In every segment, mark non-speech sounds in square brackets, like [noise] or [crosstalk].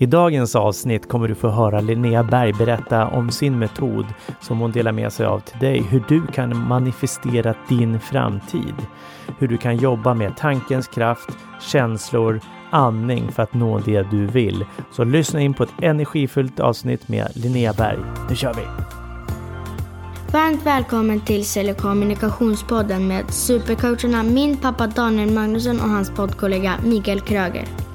I dagens avsnitt kommer du få höra Linnea Berg berätta om sin metod som hon delar med sig av till dig. Hur du kan manifestera din framtid. Hur du kan jobba med tankens kraft, känslor, andning för att nå det du vill. Så lyssna in på ett energifullt avsnitt med Linnea Berg. Nu kör vi! Varmt välkommen till Sälj och kommunikationspodden med supercoacherna min pappa Daniel Magnusson och hans poddkollega Mikael Kröger.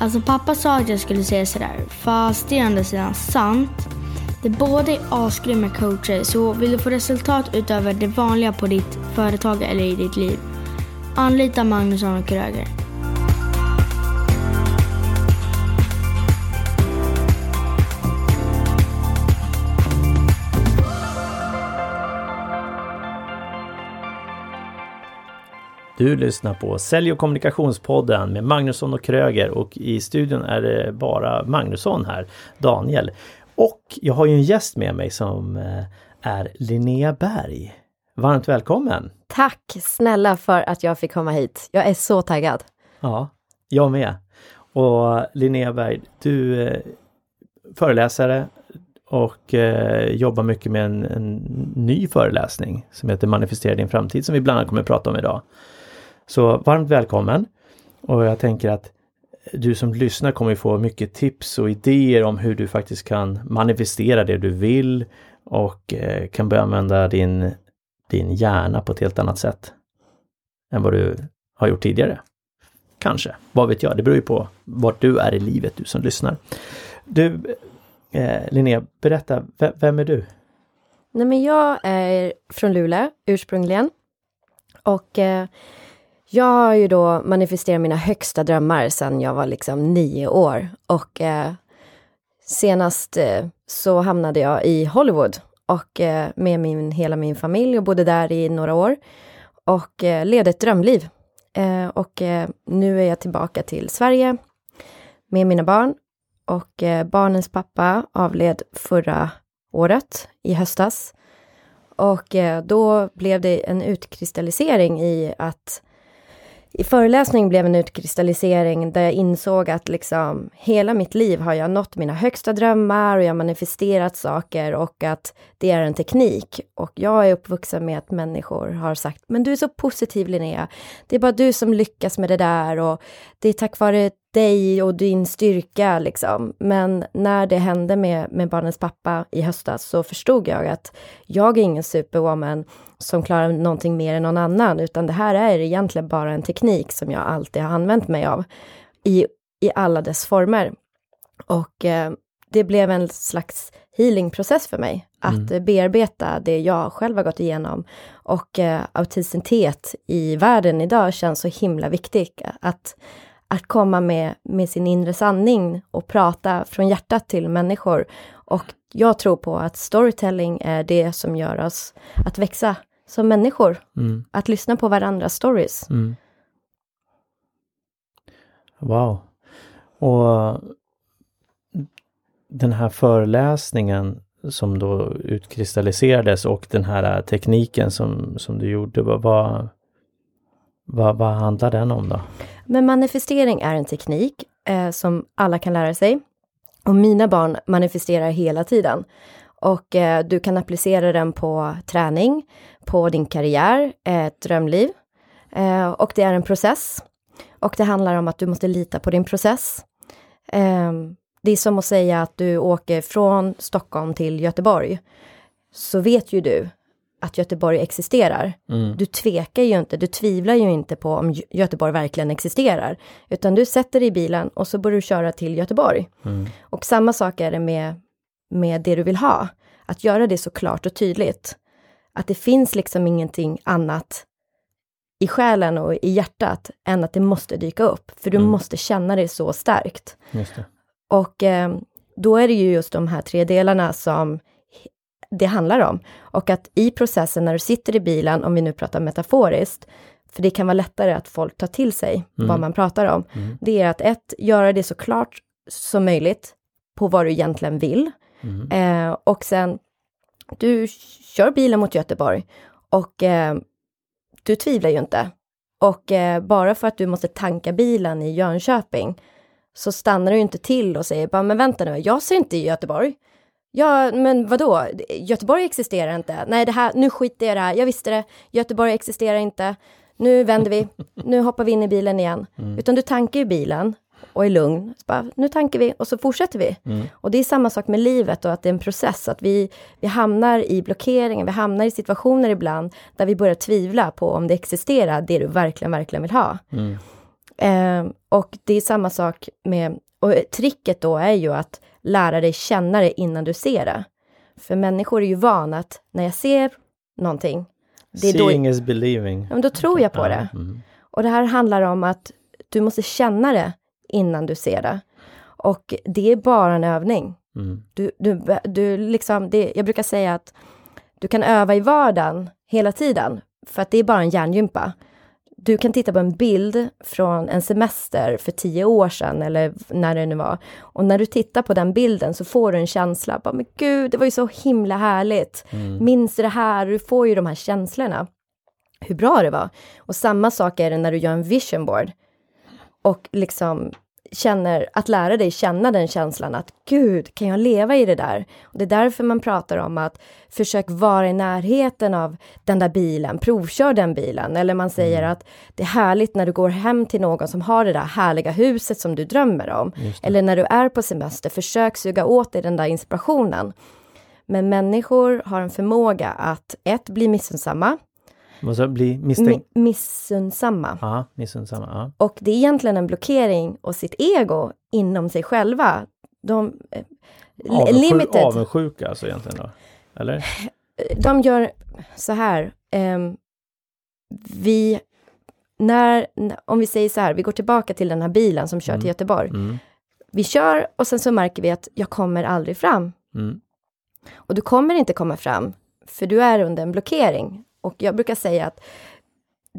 Alltså pappa sa att jag skulle säga sådär, fast det är andra sidan sant. Det båda är asgrymma coacher, så vill du få resultat utöver det vanliga på ditt företag eller i ditt liv, anlita Magnusson och Kröger. Du lyssnar på Sälj och kommunikationspodden med Magnusson och Kröger och i studion är det bara Magnusson här, Daniel. Och jag har ju en gäst med mig som eh, är Linnea Berg. Varmt välkommen! Tack snälla för att jag fick komma hit. Jag är så taggad. Ja, jag med. Och Linnea Berg, du är föreläsare och eh, jobbar mycket med en, en, ny föreläsning som heter Manifestera din framtid som vi bland annat kommer att prata om idag. Så varmt välkommen! Och jag tänker att du som lyssnar kommer få mycket tips och idéer om hur du faktiskt kan manifestera det du vill och eh, kan börja använda din, din hjärna på ett helt annat sätt än vad du har gjort tidigare. Kanske, vad vet jag? Det beror ju på vart du är i livet, du som lyssnar. Du, eh, Linnea, berätta, vem är du? Nej men jag är från Luleå ursprungligen. Och eh, jag har ju då manifesterat mina högsta drömmar sedan jag var liksom nio år. Och eh, senast eh, så hamnade jag i Hollywood och eh, med min, hela min familj och bodde där i några år. Och eh, levde ett drömliv. Eh, och eh, nu är jag tillbaka till Sverige med mina barn. Och eh, barnens pappa avled förra året, i höstas. Och eh, då blev det en utkristallisering i att i föreläsning blev en utkristallisering där jag insåg att liksom hela mitt liv har jag nått mina högsta drömmar och jag har manifesterat saker och att det är en teknik. Och jag är uppvuxen med att människor har sagt, men du är så positiv Linnea. Det är bara du som lyckas med det där och det är tack vare dig och din styrka liksom. Men när det hände med, med barnens pappa i höstas så förstod jag att jag är ingen superwoman som klarar någonting mer än någon annan, utan det här är egentligen bara en teknik som jag alltid har använt mig av i, i alla dess former. Och eh, det blev en slags healingprocess för mig, att mm. bearbeta det jag själv har gått igenom. Och eh, autenticitet i världen idag känns så himla viktigt, att att komma med, med sin inre sanning och prata från hjärtat till människor. Och jag tror på att storytelling är det som gör oss att växa som människor. Mm. Att lyssna på varandras stories. Mm. Wow. Och den här föreläsningen som då utkristalliserades och den här tekniken som, som du gjorde, vad, vad, vad, vad handlar den om då? Men manifestering är en teknik eh, som alla kan lära sig. Och mina barn manifesterar hela tiden. Och eh, du kan applicera den på träning, på din karriär, eh, ett drömliv. Eh, och det är en process. Och det handlar om att du måste lita på din process. Eh, det är som att säga att du åker från Stockholm till Göteborg. Så vet ju du att Göteborg existerar. Mm. Du tvekar ju inte, du tvivlar ju inte på om Göteborg verkligen existerar. Utan du sätter dig i bilen och så börjar du köra till Göteborg. Mm. Och samma sak är det med, med det du vill ha. Att göra det så klart och tydligt. Att det finns liksom ingenting annat i själen och i hjärtat än att det måste dyka upp. För du mm. måste känna det så starkt. Det. Och eh, då är det ju just de här tre delarna som det handlar om. Och att i processen när du sitter i bilen, om vi nu pratar metaforiskt, för det kan vara lättare att folk tar till sig mm. vad man pratar om. Mm. Det är att ett, göra det så klart som möjligt på vad du egentligen vill. Mm. Eh, och sen, du kör bilen mot Göteborg och eh, du tvivlar ju inte. Och eh, bara för att du måste tanka bilen i Jönköping så stannar du inte till och säger bara, men vänta nu, jag ser inte i Göteborg. Ja, men vadå? Göteborg existerar inte. Nej, det här, nu skiter jag i det här. Jag visste det. Göteborg existerar inte. Nu vänder vi. Nu hoppar vi in i bilen igen. Mm. Utan du tankar ju bilen och är lugn. Bara, nu tankar vi och så fortsätter vi. Mm. Och det är samma sak med livet och att det är en process. Att vi, vi hamnar i blockeringen, vi hamnar i situationer ibland där vi börjar tvivla på om det existerar, det du verkligen, verkligen vill ha. Mm. Eh, och det är samma sak med, och tricket då är ju att lära dig känna det innan du ser det. För människor är ju vana att när jag ser någonting, det är Seeing då, is believing. Ja, men då tror jag på det. Mm. Och det här handlar om att du måste känna det innan du ser det. Och det är bara en övning. Mm. Du, du, du liksom, det, jag brukar säga att du kan öva i vardagen hela tiden, för att det är bara en hjärngympa. Du kan titta på en bild från en semester för tio år sedan eller när det nu var. Och när du tittar på den bilden så får du en känsla, bara, men gud, det var ju så himla härligt. Mm. Minns det här? Du får ju de här känslorna. Hur bra det var. Och samma sak är det när du gör en vision board. Och liksom känner, att lära dig känna den känslan att gud, kan jag leva i det där? Och det är därför man pratar om att försök vara i närheten av den där bilen, provkör den bilen. Eller man säger mm. att det är härligt när du går hem till någon som har det där härliga huset som du drömmer om. Eller när du är på semester, försök suga åt dig den där inspirationen. Men människor har en förmåga att ett, bli missunnsamma, vad sa Bli misstänkt? Mi missunnsamma. Ja, missunnsamma. Ja. Och det är egentligen en blockering och sitt ego inom sig själva. De... Eh, Avundsjuk, limited. Avundsjuka alltså egentligen då? Eller? De gör så här. Um, vi... När, om vi säger så här, vi går tillbaka till den här bilen som kör mm. till Göteborg. Mm. Vi kör och sen så märker vi att jag kommer aldrig fram. Mm. Och du kommer inte komma fram, för du är under en blockering. Och jag brukar säga att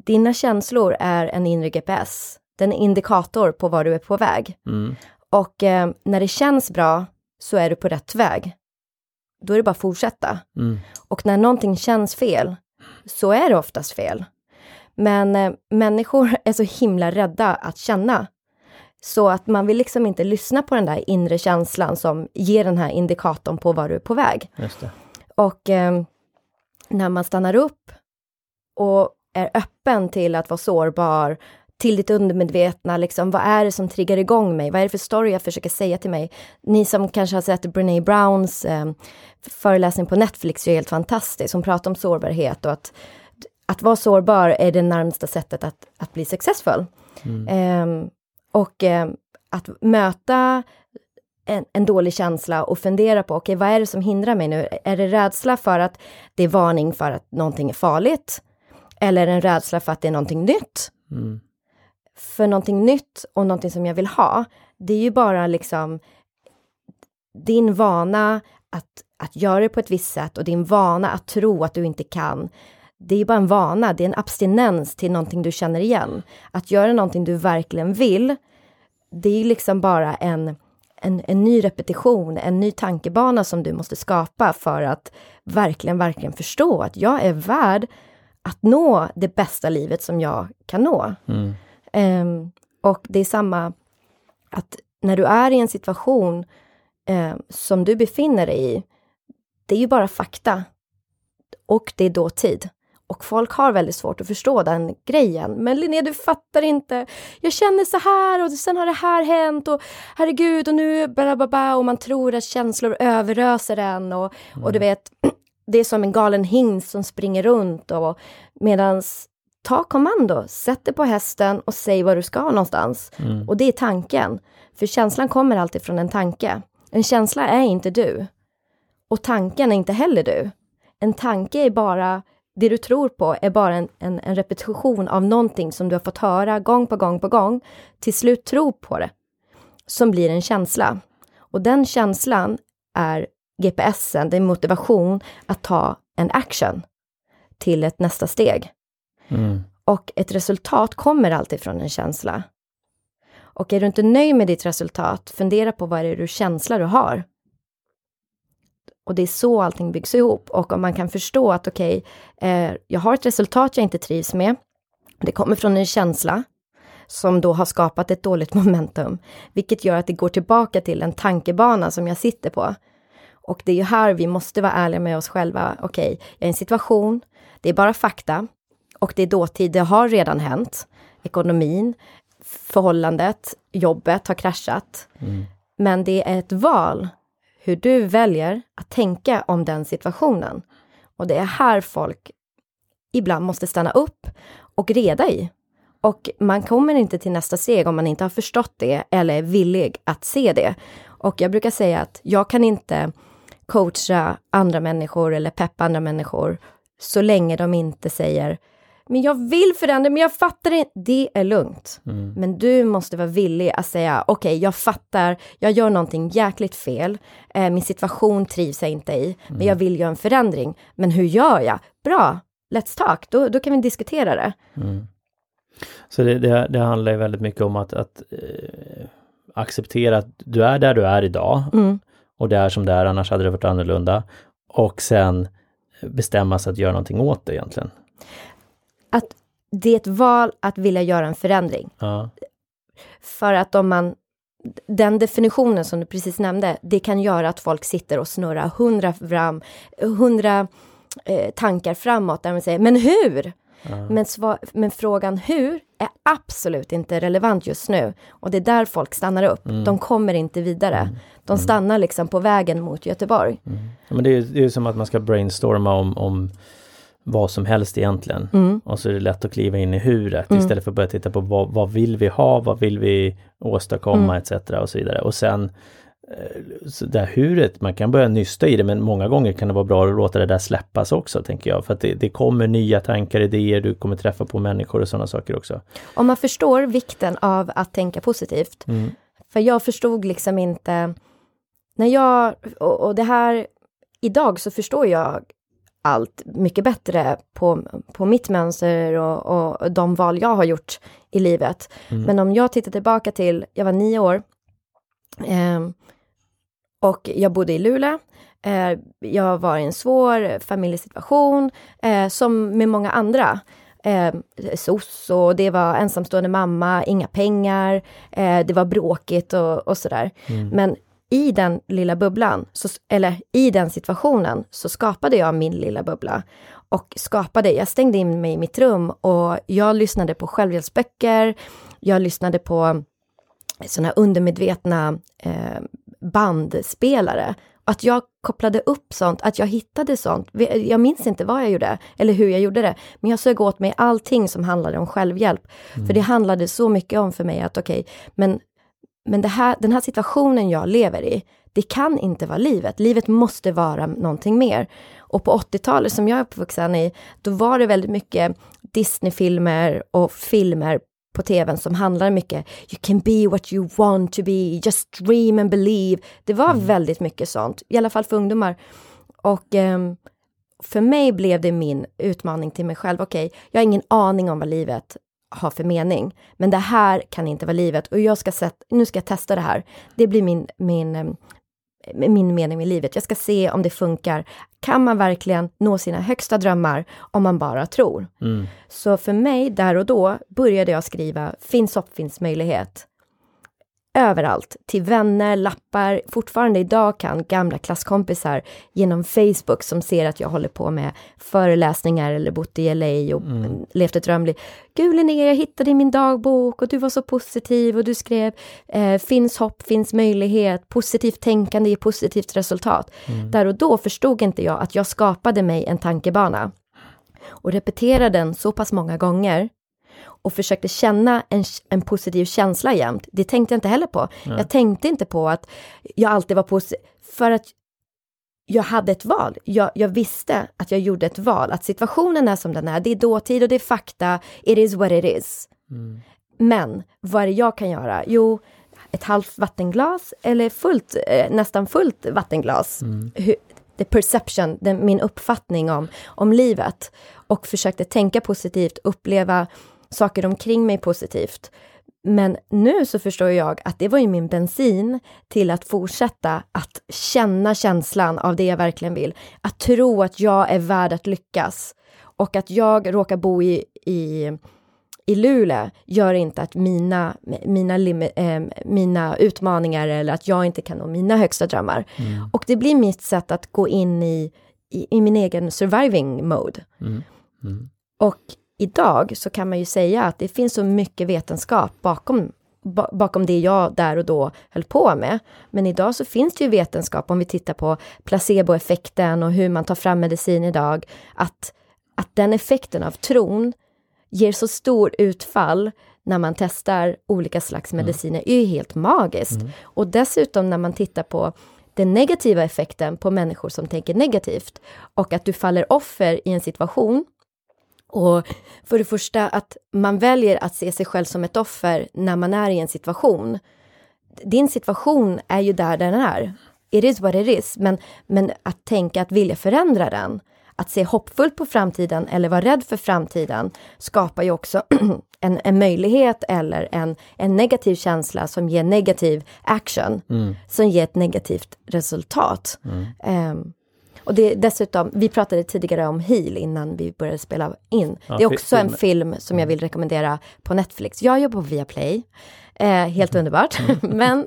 dina känslor är en inre GPS. Den är indikator på var du är på väg. Mm. Och eh, när det känns bra så är du på rätt väg. Då är det bara att fortsätta. Mm. Och när någonting känns fel så är det oftast fel. Men eh, människor [laughs] är så himla rädda att känna. Så att man vill liksom inte lyssna på den där inre känslan som ger den här indikatorn på var du är på väg. Och eh, när man stannar upp och är öppen till att vara sårbar, till ditt undermedvetna, liksom, vad är det som triggar igång mig? Vad är det för story jag försöker säga till mig? Ni som kanske har sett Brené Browns eh, föreläsning på Netflix är helt fantastisk. Hon pratar om sårbarhet och att, att vara sårbar är det närmsta sättet att, att bli successful. Mm. Eh, och eh, att möta en, en, dålig känsla och fundera på, okej, okay, vad är det som hindrar mig nu? Är det rädsla för att det är varning för att någonting är farligt? Eller en rädsla för att det är någonting nytt? Mm. För någonting nytt och någonting som jag vill ha, det är ju bara liksom din vana att, att göra det på ett visst sätt och din vana att tro att du inte kan. Det är bara en vana, det är en abstinens till någonting du känner igen. Att göra någonting du verkligen vill, det är liksom bara en en, en ny repetition, en ny tankebana som du måste skapa för att verkligen, verkligen förstå att jag är värd att nå det bästa livet som jag kan nå. Mm. Um, och det är samma att när du är i en situation um, som du befinner dig i, det är ju bara fakta. Och det är dåtid. Och folk har väldigt svårt att förstå den grejen. Men Linnea, du fattar inte. Jag känner så här och sen har det här hänt och herregud och nu bla bla bla och man tror att känslor överöser en och, mm. och du mm. vet, det är som en galen hingst som springer runt och medans ta kommando, sätt dig på hästen och säg var du ska någonstans. Mm. Och det är tanken. För känslan kommer alltid från en tanke. En känsla är inte du. Och tanken är inte heller du. En tanke är bara det du tror på är bara en, en, en, repetition av någonting som du har fått höra gång på gång på gång, till slut tro på det, som blir en känsla. Och den känslan är GPSen, det är motivation att ta en action till ett nästa steg. Mm. Och ett resultat kommer alltid från en känsla. Och är du inte nöjd med ditt resultat, fundera på vad det är du känsla du har. Och det är så allting byggs ihop. Och om man kan förstå att okej, okay, eh, jag har ett resultat jag inte trivs med. Det kommer från en känsla. som då har skapat ett dåligt [laughs] momentum, vilket gör att det går tillbaka till en tankebana som jag sitter på. Och det är ju här vi måste vara ärliga med oss själva. Okej, okay, jag är i en situation, det är bara fakta och det är dåtid, det har redan hänt. Ekonomin, förhållandet, jobbet har kraschat. Mm. Men det är ett val hur du väljer att tänka om den situationen. Och det är här folk ibland måste stanna upp och reda i. Och man kommer inte till nästa steg om man inte har förstått det eller är villig att se det. Och jag brukar säga att jag kan inte coacha andra människor eller peppa andra människor så länge de inte säger men jag vill förändra, men jag fattar inte. Det är lugnt. Mm. Men du måste vara villig att säga, okej, okay, jag fattar, jag gör någonting jäkligt fel, eh, min situation trivs jag inte i, mm. men jag vill göra en förändring. Men hur gör jag? Bra, let's talk, då, då kan vi diskutera det. Mm. Så det, det, det, handlar ju väldigt mycket om att, att eh, acceptera att du är där du är idag mm. Och det är som det är, annars hade det varit annorlunda. Och sen bestämma sig att göra någonting åt det egentligen att det är ett val att vilja göra en förändring. Ja. För att om man, den definitionen som du precis nämnde, det kan göra att folk sitter och snurrar hundra, fram, hundra eh, tankar framåt där man säger, men hur? Ja. Men, men, frågan hur är absolut inte relevant just nu. Och det är där folk stannar upp. Mm. De kommer inte vidare. Mm. De mm. stannar liksom på vägen mot Göteborg. Mm. Ja, men det är, det är som att man ska brainstorma om, om vad som helst egentligen. Mm. Och så är det lätt att kliva in i huret mm. istället för att börja titta på vad, vad vill vi ha, vad vill vi åstadkomma mm. etc. och så vidare. Och sen det här huret, man kan börja nysta i det men många gånger kan det vara bra att låta det där släppas också tänker jag. För att det, det kommer nya tankar, idéer, du kommer träffa på människor och sådana saker också. Om man förstår vikten av att tänka positivt. Mm. För jag förstod liksom inte, när jag, och, och det här, idag så förstår jag allt mycket bättre på, på mitt mönster och, och de val jag har gjort i livet. Mm. Men om jag tittar tillbaka till, jag var nio år eh, och jag bodde i Luleå. Eh, jag var i en svår familjesituation eh, som med många andra. Eh, SOS och det var ensamstående mamma, inga pengar, eh, det var bråkigt och, och sådär. Mm. Men i den lilla bubblan, så, eller i den situationen, så skapade jag min lilla bubbla. Och skapade, jag stängde in mig i mitt rum och jag lyssnade på självhjälpsböcker, jag lyssnade på sådana undermedvetna eh, bandspelare. Att jag kopplade upp sånt, att jag hittade sånt. Jag minns inte vad jag gjorde eller hur jag gjorde det, men jag sög åt mig allting som handlade om självhjälp. Mm. För det handlade så mycket om för mig att okej, okay, men men här, den här situationen jag lever i, det kan inte vara livet. Livet måste vara någonting mer. Och på 80-talet som jag är uppvuxen i, då var det väldigt mycket Disney-filmer och filmer på tvn som handlar mycket You can be what you want to be, just dream and believe. Det var mm. väldigt mycket sånt, i alla fall för ungdomar. Och um, för mig blev det min utmaning till mig själv. Okej, okay, jag har ingen aning om vad livet har för mening. Men det här kan inte vara livet och jag ska sätta, nu ska jag testa det här. Det blir min, min, eh, min mening med livet. Jag ska se om det funkar. Kan man verkligen nå sina högsta drömmar om man bara tror? Mm. Så för mig, där och då, började jag skriva Finns hopp, finns möjlighet överallt, till vänner, lappar. Fortfarande idag kan gamla klasskompisar genom Facebook som ser att jag håller på med föreläsningar eller bott i LA och mm. levt ett drömliv. Gud Linnea, jag hittade i min dagbok och du var så positiv och du skrev eh, finns hopp, finns möjlighet, positivt tänkande ger positivt resultat. Mm. Där och då förstod inte jag att jag skapade mig en tankebana och repeterade den så pass många gånger och försökte känna en, en positiv känsla jämt. Det tänkte jag inte heller på. Nej. Jag tänkte inte på att jag alltid var positiv, för att jag hade ett val. Jag, jag, visste att jag gjorde ett val, att situationen är som den är. Det är dåtid och det är fakta. It is what it is. Mm. Men vad är det jag kan göra? Jo, ett halvt vattenglas eller fullt, eh, nästan fullt vattenglas. Mm. the perception, den, min uppfattning om, om livet. Och försökte tänka positivt, uppleva saker omkring mig positivt. Men nu så förstår jag att det var ju min bensin till att fortsätta att känna känslan av det jag verkligen vill. Att tro att jag är värd att lyckas och att jag råkar bo i, i, i Luleå gör inte att mina, mina, äh, mina utmaningar eller att jag inte kan nå mina högsta drömmar. Mm. Och det blir mitt sätt att gå in i, i, i min egen surviving mode. Mm. Mm. Och idag så kan man ju säga att det finns så mycket vetenskap bakom bakom det jag där och då höll på med. Men idag så finns det ju vetenskap om vi tittar på placeboeffekten och hur man tar fram medicin idag, att, att den effekten av tron ger så stor utfall när man testar olika slags mm. mediciner mm. är ju helt magiskt. Mm. Och dessutom när man tittar på den negativa effekten på människor som tänker negativt och att du faller offer i en situation och för det första att man väljer att se sig själv som ett offer när man är i en situation. Din situation är ju där den är. It is what it is. Men, men att tänka att vilja förändra den, att se hoppfullt på framtiden eller vara rädd för framtiden skapar ju också [clears throat] en, en möjlighet eller en, en negativ känsla som ger negativ action, mm. som ger ett negativt resultat. Mm. Um, och det är dessutom, vi pratade tidigare om Heal innan vi började spela in. Ja, det är också film. en film som jag vill rekommendera på Netflix. Jag jobbar på Viaplay, eh, helt mm. underbart. [laughs] Men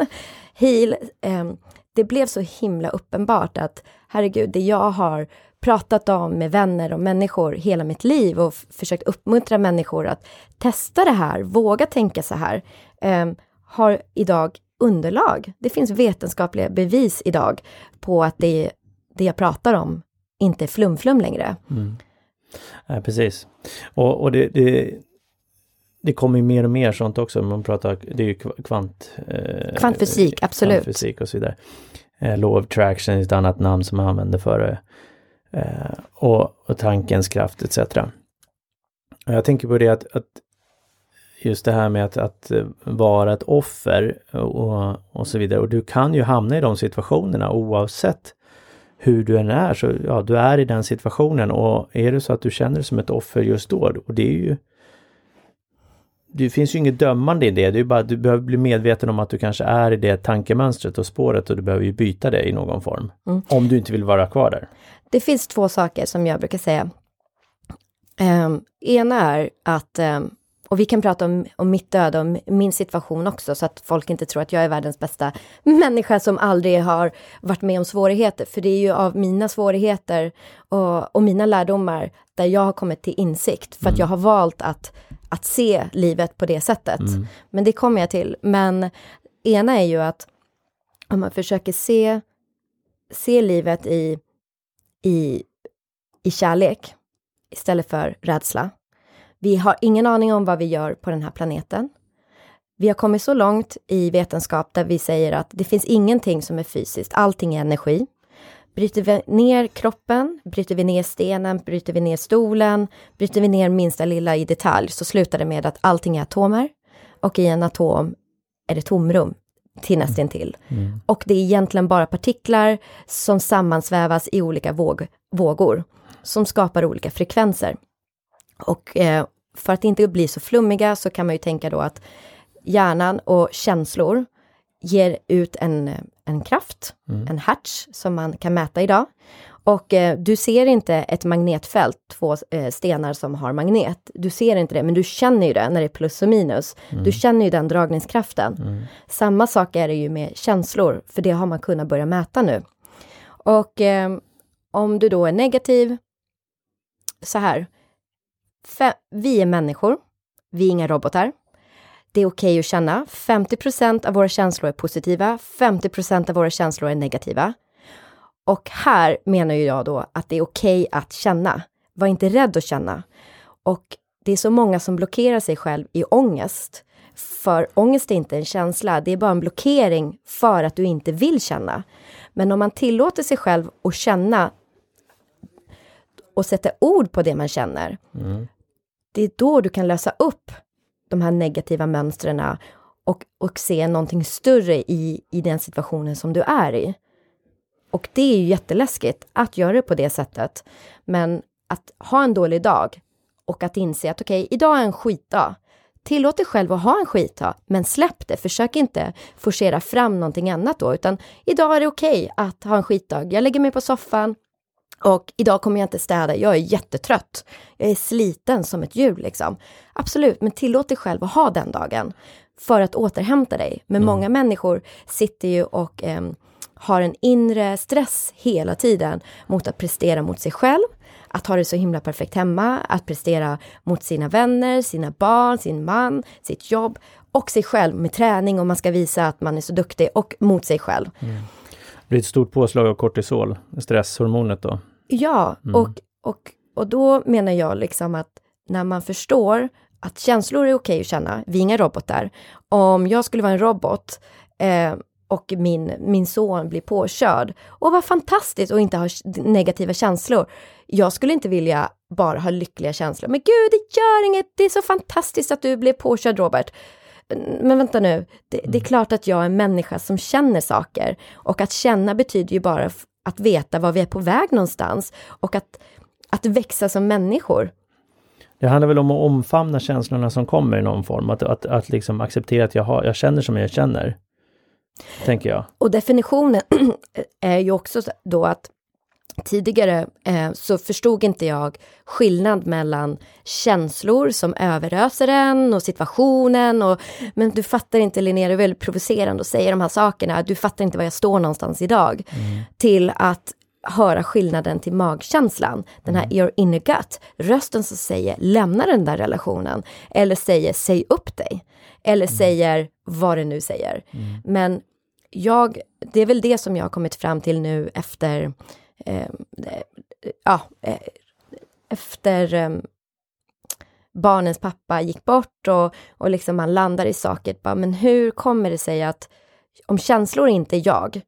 Heal, eh, det blev så himla uppenbart att herregud, det jag har pratat om med vänner och människor hela mitt liv och försökt uppmuntra människor att testa det här, våga tänka så här, eh, har idag underlag. Det finns vetenskapliga bevis idag på att det det jag pratar om inte är flumflum längre. Mm. Ja, precis. Och, och det, det, det kommer mer och mer sånt också. Man pratar, det är ju kvant... Eh, kvantfysik, absolut. Kvantfysik och så vidare. Eh, law of traction är ett annat namn som man använder för det. Eh, och, och tankens kraft etc. Och jag tänker på det att, att just det här med att, att vara ett offer och, och så vidare. Och du kan ju hamna i de situationerna oavsett hur du än är så, ja, du är i den situationen och är det så att du känner dig som ett offer just då, och det är ju det finns ju inget dömande i det, det är bara du behöver bli medveten om att du kanske är i det tankemönstret och spåret och du behöver ju byta det i någon form. Mm. Om du inte vill vara kvar där. Det finns två saker som jag brukar säga. Um, ena är att um, och vi kan prata om, om mitt öde och min situation också, så att folk inte tror att jag är världens bästa människa som aldrig har varit med om svårigheter. För det är ju av mina svårigheter och, och mina lärdomar där jag har kommit till insikt, för att jag har valt att, att se livet på det sättet. Mm. Men det kommer jag till. Men ena är ju att om man försöker se, se livet i, i, i kärlek istället för rädsla, vi har ingen aning om vad vi gör på den här planeten. Vi har kommit så långt i vetenskap där vi säger att det finns ingenting som är fysiskt, allting är energi. Bryter vi ner kroppen, bryter vi ner stenen, bryter vi ner stolen, bryter vi ner minsta lilla i detalj så slutar det med att allting är atomer och i en atom är det tomrum till nästintill. Mm. Och det är egentligen bara partiklar som sammansvävas i olika våg, vågor som skapar olika frekvenser. Och eh, för att inte bli så flummiga så kan man ju tänka då att hjärnan och känslor ger ut en, en kraft, mm. en hertz, som man kan mäta idag. Och eh, du ser inte ett magnetfält, två eh, stenar som har magnet. Du ser inte det, men du känner ju det när det är plus och minus. Mm. Du känner ju den dragningskraften. Mm. Samma sak är det ju med känslor, för det har man kunnat börja mäta nu. Och eh, om du då är negativ, så här, vi är människor, vi är inga robotar. Det är okej okay att känna. 50% av våra känslor är positiva, 50% av våra känslor är negativa. Och här menar ju jag då att det är okej okay att känna. Var inte rädd att känna. Och det är så många som blockerar sig själv i ångest. För ångest är inte en känsla, det är bara en blockering för att du inte vill känna. Men om man tillåter sig själv att känna och sätter ord på det man känner, mm. det är då du kan lösa upp de här negativa mönstren och, och se någonting större i, i den situationen som du är i. Och det är ju jätteläskigt att göra det på det sättet. Men att ha en dålig dag och att inse att okej, okay, idag är en skitdag. Tillåt dig själv att ha en skitdag, men släpp det. Försök inte forcera fram någonting annat då, utan idag är det okej okay att ha en skitdag. Jag lägger mig på soffan, Och idag kommer jag inte städa, jag är jättetrött. Jag är sliten som ett djur liksom. Absolut, men tillåt dig själv att ha den dagen för att återhämta dig. Men många människor sitter ju och eh, har en inre stress hela tiden mot att prestera mot sig själv, att ha det så himla perfekt hemma, att prestera mot sina vänner, sina barn, sin man, sitt jobb och sig själv med träning och man ska visa att man är så duktig och mot sig själv. Det blir ett stort påslag av kortisol, stresshormonet då. Ja, och, och, och då menar jag liksom att när man förstår att känslor är okej att känna, vi är inga robotar. Om jag skulle vara en robot eh, och min, min son blir påkörd, och vad fantastiskt att inte ha negativa känslor. Jag skulle inte vilja bara ha lyckliga känslor. Men gud, det gör inget, det är så fantastiskt att du blev påkörd Robert. Men vänta nu, det, det är klart att jag är en människa som känner saker. Och att känna betyder ju bara att veta var vi är på väg någonstans. Och att, att växa som människor. Det handlar väl om att omfamna känslorna som kommer i någon form, att, att, att liksom acceptera att jag, har, jag känner som jag känner. Tänker jag. Och definitionen [clears throat] är ju också så- då att tidigare eh, så förstod inte jag skillnad mellan känslor som överöser en och situationen och men du fattar inte Linnea, det är väldigt provocerande att säga de här sakerna, du fattar inte var jag står någonstans idag. Till att höra skillnaden till magkänslan, den här your inner gut, rösten som säger lämna den där relationen. Eller säger säg upp dig. Eller säger vad det nu säger. Men jag, det är väl det som jag har kommit fram till nu efter, ja, eh, efter eh, barnens pappa gick bort och, och liksom man landar i saker, bara, men hur kommer det sig att om känslor inte är jag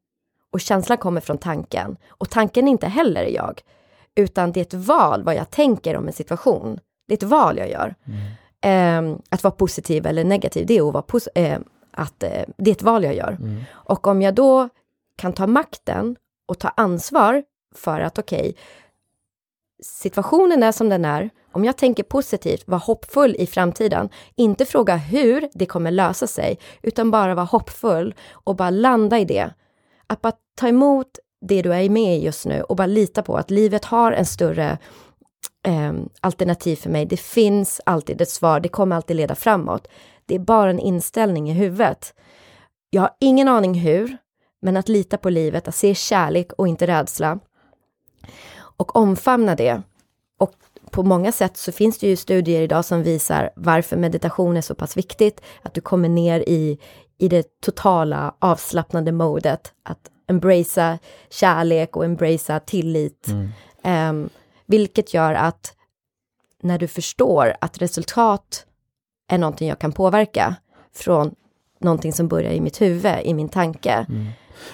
och känslan kommer från tanken och tanken inte heller är jag, utan det är ett val vad jag tänker om en situation. Det är ett val jag gör. Eh, att vara positiv eller negativ, det är att vara eh, att eh, det är ett val jag gör. Och om jag då kan ta makten och ta ansvar för att okej, situationen är som den är. Om jag tänker positivt, var hoppfull i framtiden, inte fråga hur det kommer lösa sig, utan bara vara hoppfull och bara landa i det. Att bara ta emot det du är med i just nu och bara lita på att livet har en större eh, alternativ för mig. Det finns alltid ett svar, det kommer alltid leda framåt. Det är bara en inställning i huvudet. Jag har ingen aning hur, men att lita på livet, att se kärlek och inte rädsla. Och omfamna det. Och på många sätt så finns det ju studier idag som visar varför meditation är så pass viktigt. Att du kommer ner i, i det totala avslappnande modet. Att embracea kärlek och embracea tillit. Ehm, vilket gör att när du förstår att resultat är någonting jag kan påverka från någonting som börjar i mitt huvud, i min tanke.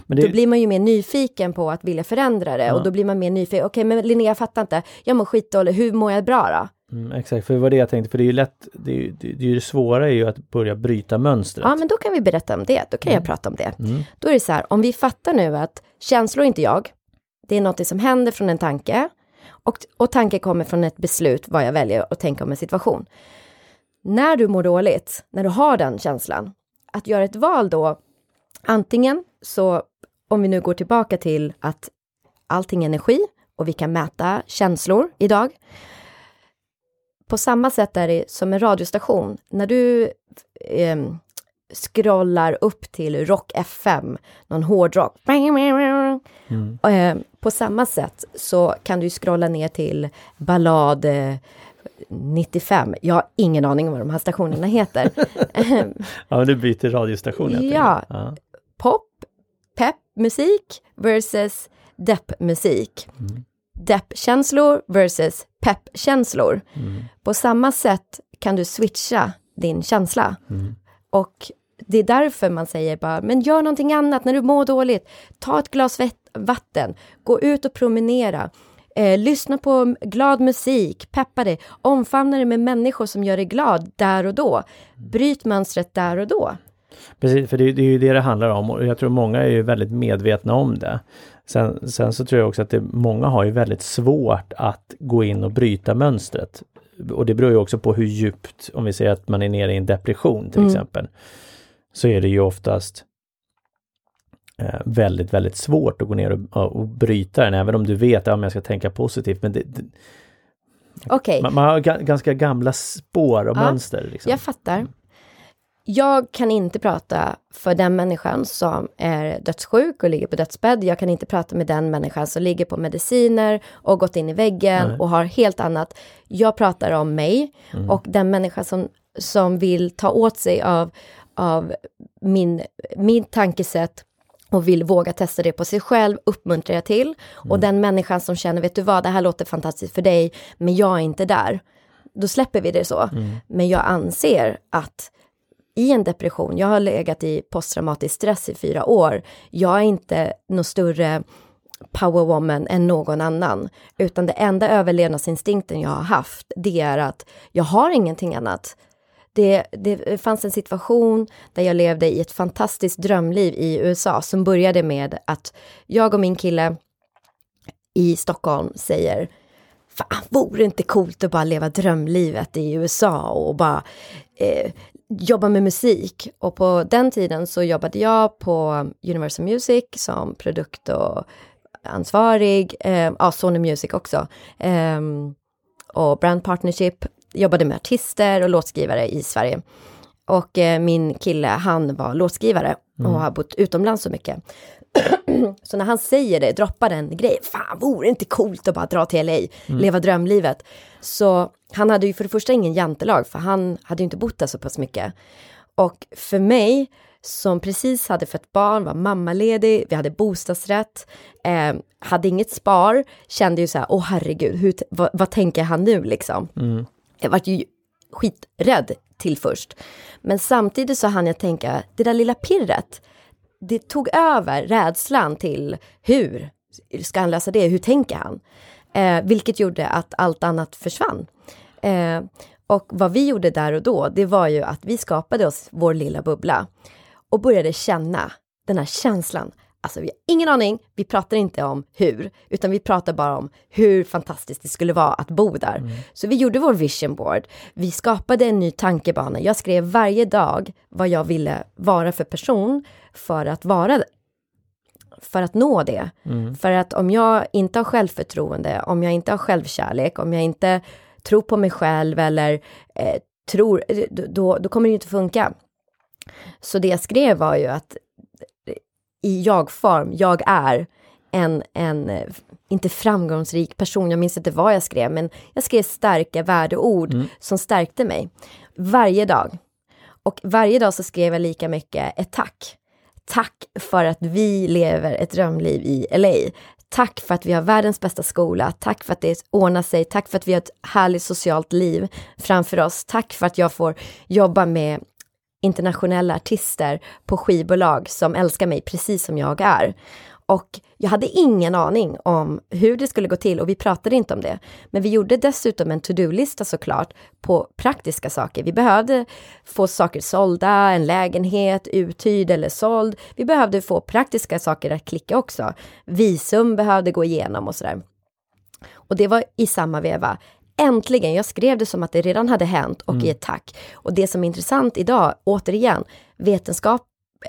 Men det, Då blir man ju mer nyfiken på att vilja förändra det Ja. och då blir man mer nyfiken. Okej, men Linnea, jag fattar inte. Jag mår skitdåligt. Hur mår jag bra då? mm, exakt, för det var det jag tänkte, för det är ju lätt, det, är ju- det, det, är det svåra är ju att börja bryta mönstret. Ja, men då kan vi berätta om det. Då kan jag prata om det. Då är det så här, om vi fattar nu att känslor är inte jag. Det är något som händer från en tanke. Och, och tanke kommer från ett beslut vad jag väljer att tänka om en situation. När du mår dåligt, när du har den känslan, att göra ett val då, antingen så, om vi nu går tillbaka till att allting är energi och vi kan mäta känslor idag. På samma sätt är det som en radiostation. När du ehm, scrollar upp till Rock FM, någon hårdrock. Eh, på samma sätt så kan du scrolla ner till ballad eh, 95. Jag har ingen aning om vad de här stationerna heter. [laughs] Ja, men du byter radiostation Ja. ja. Pop, peppmusik versus deppmusik. Deppkänslor versus peppkänslor. På samma sätt kan du switcha din känsla. Och det är därför man säger bara, men gör någonting annat när du mår dåligt. Ta ett glas vatten, gå ut och promenera. Eh, lyssna på glad musik, peppa dig, omfamna dig med människor som gör dig glad där och då. Bryt mönstret där och då. Precis, för det, det är ju det det handlar om och jag tror många är ju väldigt medvetna om det. Sen, sen så tror jag också att det, många har ju väldigt svårt att gå in och bryta mönstret. Och det beror ju också på hur djupt, om vi säger att man är nere i en depression till Mm. exempel, så är det ju oftast väldigt, väldigt svårt att gå ner och, och bryta den, även om du vet att ja, jag ska tänka positivt. Men det, det, Okej, man, man har ga, ganska gamla spår och Ja, mönster. Liksom. jag fattar. Jag kan inte prata för den människan som är dödssjuk och ligger på dödsbädd. Jag kan inte prata med den människan som ligger på mediciner och gått in i väggen Nej. och har helt annat. Jag pratar om mig och den människa som, som vill ta åt sig av, av min, min tankesätt och vill våga testa det på sig själv, uppmuntrar jag till. Och den människan som känner, vet du vad, det här låter fantastiskt för dig, men jag är inte där. Då släpper vi det så. Men jag anser att i en depression, jag har legat i posttraumatisk stress i fyra år, jag är inte någon större powerwoman än någon annan, utan det enda överlevnadsinstinkten jag har haft, det är att jag har ingenting annat. Det, det fanns en situation där jag levde i ett fantastiskt drömliv i USA som började med att jag och min kille i Stockholm säger Fan, vore det inte coolt att bara leva drömlivet i USA och bara eh, jobba med musik? Och på den tiden så jobbade jag på Universal Music som produkt och ansvarig, eh, ja, Sony Music också, eh, och brand partnership, jobbade med artister och låtskrivare i Sverige. Och eh, min kille, han var låtskrivare och har bott utomlands så mycket. [clears throat] Så när han säger det, droppar den grejen, fan vore det inte coolt att bara dra till LA, leva drömlivet. Så han hade ju för det första ingen jantelag, för han hade ju inte bott där så pass mycket. Och för mig, som precis hade fött barn, var mammaledig, vi hade bostadsrätt, eh, hade inget spar, kände ju så här, åh herregud, hur, vad, vad tänker han nu liksom? Jag var ju skiträdd till först. Men samtidigt så hann jag tänka, det där lilla pirret, det tog över rädslan till hur ska han lösa det, hur tänker han? Eh, vilket gjorde att allt annat försvann. Eh, och vad vi gjorde där och då, det var ju att vi skapade oss vår lilla bubbla och började känna den här känslan. Alltså vi har ingen aning, vi pratar inte om hur, utan vi pratar bara om hur fantastiskt det skulle vara att bo där. Så vi gjorde vår vision board, vi skapade en ny tankebana. Jag skrev varje dag vad jag ville vara för person för att vara för att nå det. För att om jag inte har självförtroende, om jag inte har självkärlek, om jag inte tror på mig själv eller eh, tror, eh, då, då kommer det inte funka. Så det jag skrev var ju att i jag-form, jag är en, en, inte framgångsrik person, jag minns inte vad jag skrev, men jag skrev starka värdeord som stärkte mig. Varje dag. Och varje dag så skrev jag lika mycket ett tack. Tack för att vi lever ett drömliv i LA. Tack för att vi har världens bästa skola. Tack för att det ordnar sig. Tack för att vi har ett härligt socialt liv framför oss. Tack för att jag får jobba med internationella artister på skivbolag som älskar mig precis som jag är. Och jag hade ingen aning om hur det skulle gå till och vi pratade inte om det. Men vi gjorde dessutom en to-do-lista såklart på praktiska saker. Vi behövde få saker sålda, en lägenhet uthyrd eller såld. Vi behövde få praktiska saker att klicka också. Visum behövde gå igenom och sådär. Och det var i samma veva. Äntligen, jag skrev det som att det redan hade hänt och i ett tack. Och det som är intressant idag, återigen, vetenskap,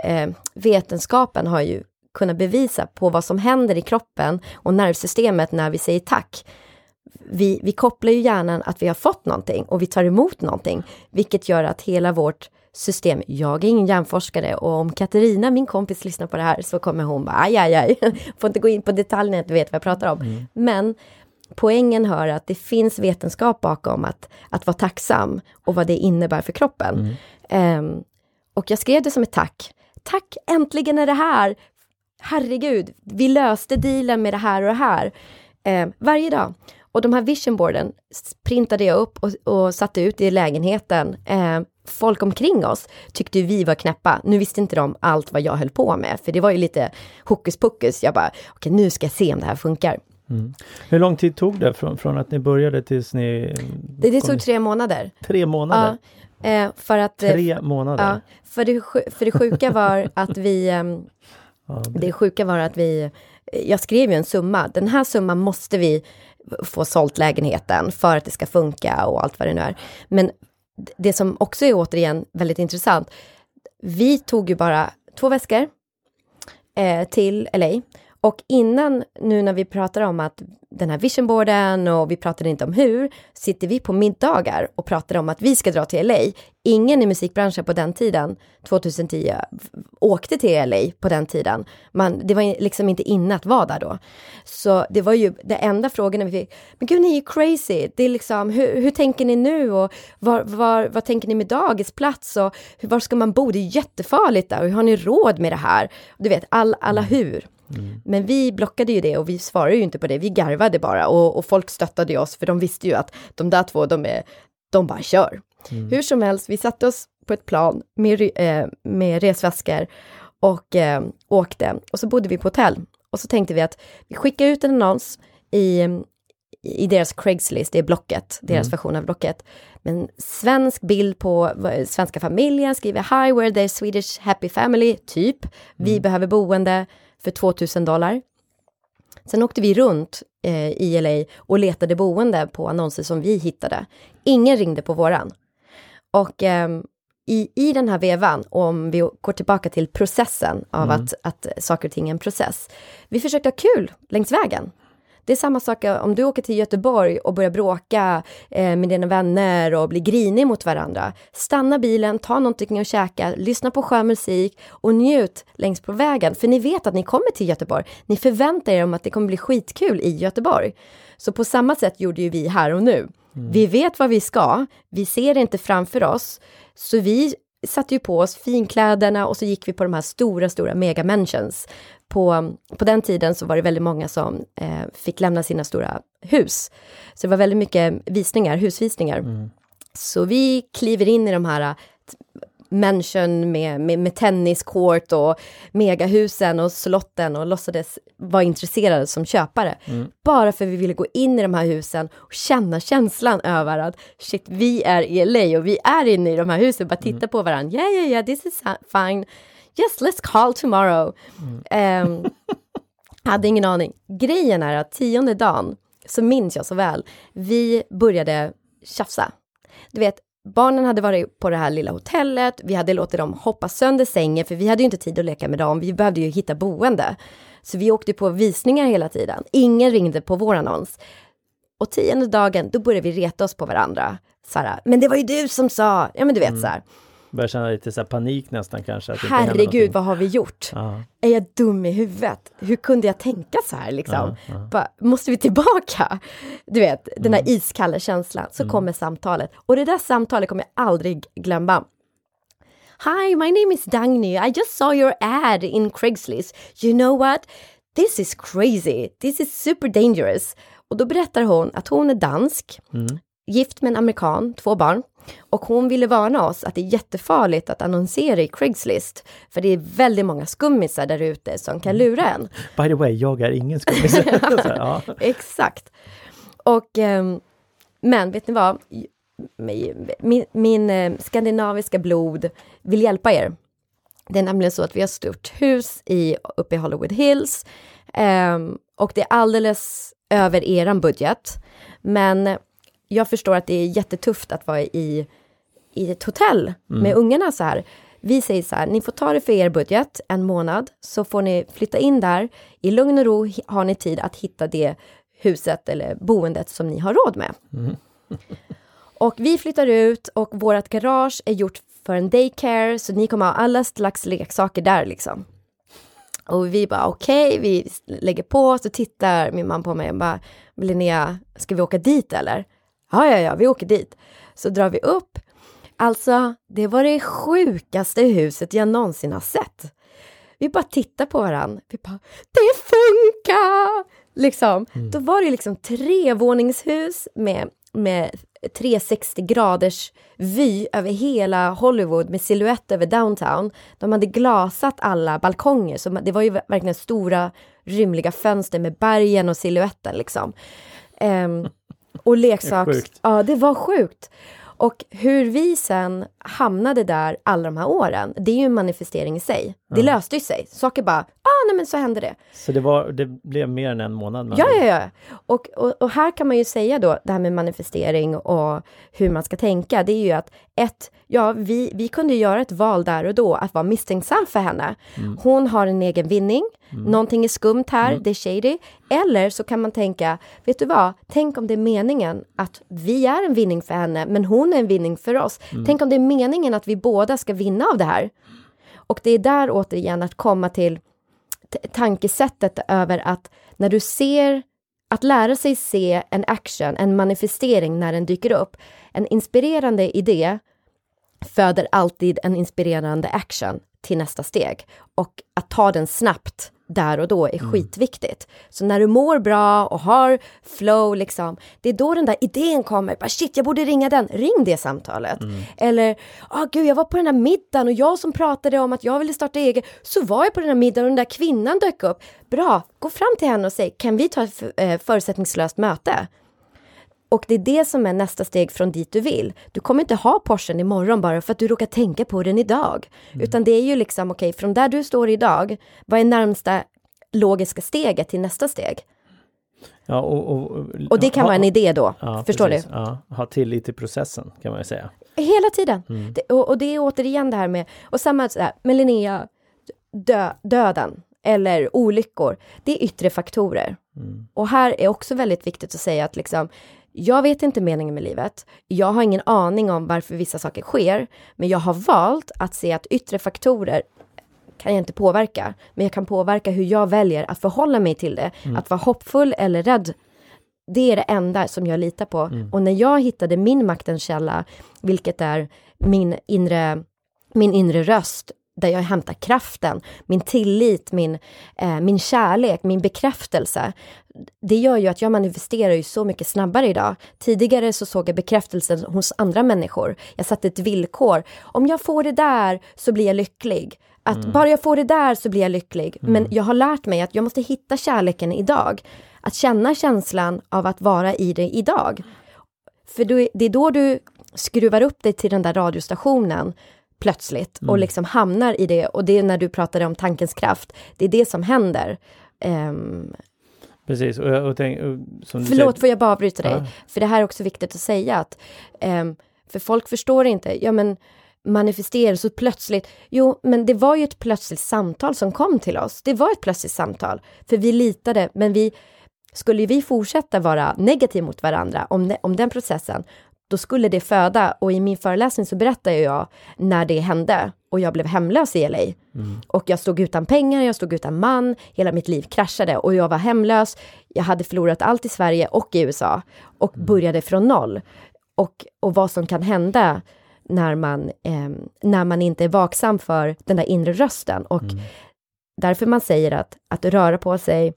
eh, vetenskapen har ju kunnat bevisa på vad som händer i kroppen och nervsystemet när vi säger tack. Vi, vi kopplar ju hjärnan att vi har fått någonting och vi tar emot någonting, vilket gör att hela vårt system, jag är ingen hjärnforskare och om Katarina, min kompis, lyssnar på det här så kommer hon bara aj, aj, aj, [laughs] får inte gå in på detaljerna, du vet vad jag pratar om. Men poängen hör att det finns vetenskap bakom att, att vara tacksam och vad det innebär för kroppen. Ehm, och jag skrev det som ett tack. Tack, äntligen är det här! Herregud, vi löste dealen med det här och det här. Ehm, varje dag. Och de här visionboarden printade jag upp och, och satte ut i lägenheten. Ehm, folk omkring oss tyckte vi var knäppa. Nu visste inte de allt vad jag höll på med, för det var ju lite hokus pokus. Jag bara, okej nu ska jag se om det här funkar. Hur lång tid tog det från, från att ni började tills ni... Det, det tog tre månader. Tre månader? Ja, eh, för att... eh, Tre månader? Ja, för det, för [laughs] det sjuka var att vi... ehm, Ja, Det sjuka var att vi... Jag skrev ju en summa. Den här summan måste vi få sålt lägenheten för att det ska funka och allt vad det nu är. Men det som också är återigen väldigt intressant. Vi tog ju bara två väskor, eh, till LA. Och innan, nu när vi pratar om att den här visionboarden och vi pratade inte om hur, sitter vi på middagar och pratar om att vi ska dra till LA. Ingen i musikbranschen på den tiden, 2010, åkte till LA på den tiden. Man, det var liksom inte inne att vara där då. Så det var ju det enda frågorna vi fick. Men gud, ni är ju crazy. Det är liksom, hur, hur tänker ni nu och var, var, vad tänker ni med dagisplats och var ska man bo? Det är jättefarligt där och hur har ni råd med det här? Du vet, all, alla hur. Mm. Men vi blockade ju det och vi svarade ju inte på det. Vi garvade bara och, och folk stöttade oss för de visste ju att de där två, de, är, de bara kör. Mm. Hur som helst, vi satte oss på ett plan med, eh, med resväskor och eh, åkte. Och så bodde vi på hotell. Och så tänkte vi att vi skickar ut en annons i, i deras Craigslist, det är Blocket, deras mm. version av Blocket. Men svensk bild på svenska familjen, skriver Hi, we're the Swedish happy family, typ. Vi mm. behöver boende för 2000 dollar. Sen åkte vi runt eh, i LA och letade boende på annonser som vi hittade. Ingen ringde på våran. Och eh, i, i den här vevan, om vi går tillbaka till processen av mm. att, att saker och ting är en process. Vi försökte ha kul längs vägen. Det är samma sak om du åker till Göteborg och börjar bråka eh, med dina vänner och blir grinig mot varandra. Stanna bilen, ta någonting att käka, lyssna på skön musik och njut längs på vägen. För ni vet att ni kommer till Göteborg. Ni förväntar er om att det kommer bli skitkul i Göteborg. Så på samma sätt gjorde ju vi här och nu. Mm. Vi vet vad vi ska, vi ser det inte framför oss, så vi satte ju på oss finkläderna och så gick vi på de här stora, stora mega på, på den tiden så var det väldigt många som eh, fick lämna sina stora hus. Så det var väldigt mycket visningar, husvisningar. Mm. Så vi kliver in i de här eh, mansion med, med, med tenniskort och megahusen och slotten och låtsades vara intresserade som köpare. Mm. Bara för vi ville gå in i de här husen och känna känslan över att shit, vi är i LA och vi är inne i de här husen, bara titta mm. på varandra. Yeah, yeah, yeah, this is fine yes, let's call tomorrow. Mm. Um, [laughs] hade ingen aning. Grejen är att tionde dagen, så minns jag så väl, vi började tjafsa. Du vet, barnen hade varit på det här lilla hotellet, vi hade låtit dem hoppa sönder sängen, för vi hade ju inte tid att leka med dem, vi behövde ju hitta boende. Så vi åkte på visningar hela tiden. Ingen ringde på vår annons. Och tionde dagen, då började vi reta oss på varandra. Så här, men det var ju du som sa, ja men du vet mm. så här börjar känna lite så panik nästan kanske. Herregud, vad har vi gjort? Ja. Är jag dum i huvudet? Hur kunde jag tänka så här liksom? Ja, ja. Måste vi tillbaka? Du vet, den där mm. iskalla känslan. Så mm. kommer samtalet. Och det där samtalet kommer jag aldrig glömma. Hi, my name is Dagny. I just saw your ad in Craigslist. You know what? This is crazy. This is super dangerous. Och då berättar hon att hon är dansk, mm. gift med en amerikan, två barn. Och hon ville varna oss att det är jättefarligt att annonsera i Craigslist. För det är väldigt många skummisar där ute som kan lura en. By the way, jag är ingen skummis. [laughs] ja. Exakt. Och, um, men vet ni vad? Min, min eh, skandinaviska blod vill hjälpa er. Det är nämligen så att vi har stort hus i, uppe i Hollywood Hills. Um, och det är alldeles över eran budget. Men jag förstår att det är jättetufft att vara i, i ett hotell mm. med ungarna så här. Vi säger så här, ni får ta det för er budget en månad, så får ni flytta in där. I lugn och ro har ni tid att hitta det huset eller boendet som ni har råd med. Mm. [laughs] och vi flyttar ut och vårt garage är gjort för en daycare, så ni kommer ha alla slags leksaker där liksom. Och vi bara okej, okay, vi lägger på, så tittar min man på mig och bara Linnea, ska vi åka dit eller? Ja, ja, ja, vi åker dit. Så drar vi upp. Alltså, det var det sjukaste huset jag någonsin har sett. Vi bara tittar på varandra. Vi bara, det funkar! Liksom. Mm. Då var det liksom trevåningshus med, med 360 graders vy över hela Hollywood med siluett över downtown. De hade glasat alla balkonger, så det var ju verkligen stora rymliga fönster med bergen och siluetten liksom. Um, och leksaks... Det ja, det var sjukt. Och hur vi sen hamnade där alla de här åren, det är ju en manifestering i sig. Det ja. löste ju sig. Saker bara, ah, nej men så hände det. Så det, var, det blev mer än en månad? Ja, ja, ja. Och, och, och, här kan man ju säga då, det här med manifestering och hur man ska tänka, det är ju att ett, ja, vi, vi kunde göra ett val där och då att vara misstänksam för henne. Hon har en egen vinning, någonting är skumt här, det är shady. Eller så kan man tänka, vet du vad, tänk om det är meningen att vi är en vinning för henne, men hon är en vinning för oss. Tänk om det är meningen att vi båda ska vinna av det här. Och det är där återigen att komma till tankesättet över att när du ser, att lära sig se en action, en manifestering när den dyker upp. En inspirerande idé föder alltid en inspirerande action till nästa steg. Och att ta den snabbt där och då är skitviktigt. Så när du mår bra och har flow, liksom, det är då den där idén kommer. Bara, Shit, jag borde ringa den. Ring det samtalet. Eller, åh gud, jag var på den här middagen och jag som pratade om att jag ville starta eget, så var jag på den här middagen och den där kvinnan dök upp. Bra, gå fram till henne och säg, kan vi ta ett eh, förutsättningslöst möte? Och det är det som är nästa steg från dit du vill. Du kommer inte ha Porschen imorgon bara för att du råkar tänka på den idag. Utan det är ju liksom, okej, från där du står idag, vad är närmsta logiska steget till nästa steg? Ja, och, och, Och det kan ha- vara en idé då, ja, förstår precis. du? Ja, ha tillit till processen kan man ju säga. Hela tiden. Det, och, och det är återigen det här med, och samma sådär, med Linnea, dö, döden eller olyckor, det är yttre faktorer. Och här är också väldigt viktigt att säga att liksom, jag vet inte meningen med livet. Jag har ingen aning om varför vissa saker sker, men jag har valt att se att yttre faktorer kan jag inte påverka, men jag kan påverka hur jag väljer att förhålla mig till det. Att vara hoppfull eller rädd, det är det enda som jag litar på. Och när jag hittade min maktens källa, vilket är min inre, min inre röst, där jag hämtar kraften, min tillit, min, eh, min kärlek, min bekräftelse. Det gör ju att jag manifesterar ju så mycket snabbare idag. Tidigare så såg jag bekräftelsen hos andra människor. Jag satte ett villkor. Om jag får det där så blir jag lycklig. Att bara jag får det där så blir jag lycklig. Men jag har lärt mig att jag måste hitta kärleken idag. Att känna känslan av att vara i det idag. För det är då du skruvar upp dig till den där radiostationen plötsligt och liksom hamnar i det. Och det är när du pratade om tankens kraft. Det är det som händer. Ehm, Precis, och, jag- och tänk, och, som Förlåt, säger, får jag bara avbryta dig? Ja. För det här är också viktigt att säga att ehm, för folk förstår inte, ja men manifestera så plötsligt. Jo, men det var ju ett plötsligt samtal som kom till oss. Det var ett plötsligt samtal, för vi litade, men vi skulle vi fortsätta vara negativ mot varandra om, de, om den processen, då skulle det föda. Och i min föreläsning så berättar jag när det hände och jag blev hemlös i LA. Och jag stod utan pengar, jag stod utan man, hela mitt liv kraschade och jag var hemlös. Jag hade förlorat allt i Sverige och i USA och började från noll. Och, och vad som kan hända när man, eh, när man inte är vaksam för den där inre rösten. Och därför man säger att, att röra på sig,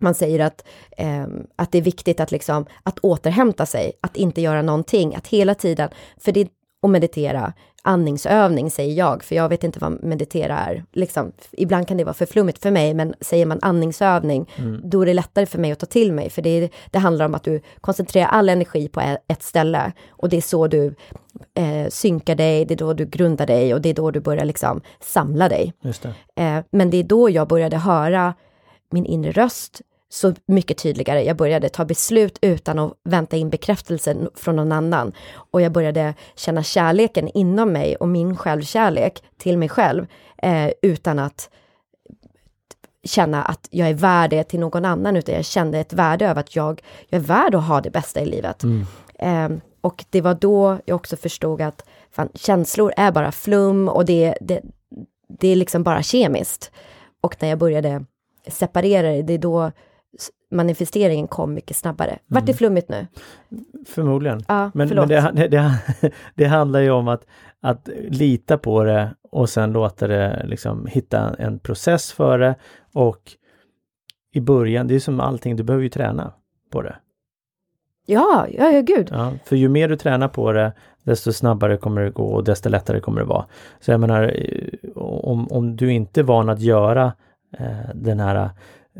man säger att, eh, att det är viktigt att, liksom, att återhämta sig, att inte göra någonting, att hela tiden, för det och meditera, andningsövning säger jag, för jag vet inte vad meditera är. Liksom, ibland kan det vara för flummigt för mig, men säger man andningsövning, då är det lättare för mig att ta till mig, för det, är, det handlar om att du koncentrerar all energi på ett ställe och det är så du eh, synkar dig, det är då du grundar dig och det är då du börjar liksom samla dig. Det. Eh, men det är då jag började höra min inre röst så mycket tydligare. Jag började ta beslut utan att vänta in bekräftelsen från någon annan. Och jag började känna kärleken inom mig och min självkärlek till mig själv eh, utan att känna att jag är värd det till någon annan, utan jag kände ett värde över att jag, jag är värd att ha det bästa i livet. Eh, och det var då jag också förstod att fan, känslor är bara flum och det, det, det är liksom bara kemiskt. Och när jag började separera det, det är då manifesteringen kom mycket snabbare. Vart det flummigt nu? Förmodligen. Ja, Men, men det, det, det, [laughs] det handlar ju om att, att lita på det och sen låta det liksom hitta en process för det och i början, det är som allting, du behöver ju träna på det. Ja, ja, ja, gud. Ja, för ju mer du tränar på det, desto snabbare kommer det gå och desto lättare kommer det vara. Så jag menar, eh, om, om du inte är van att göra eh, den här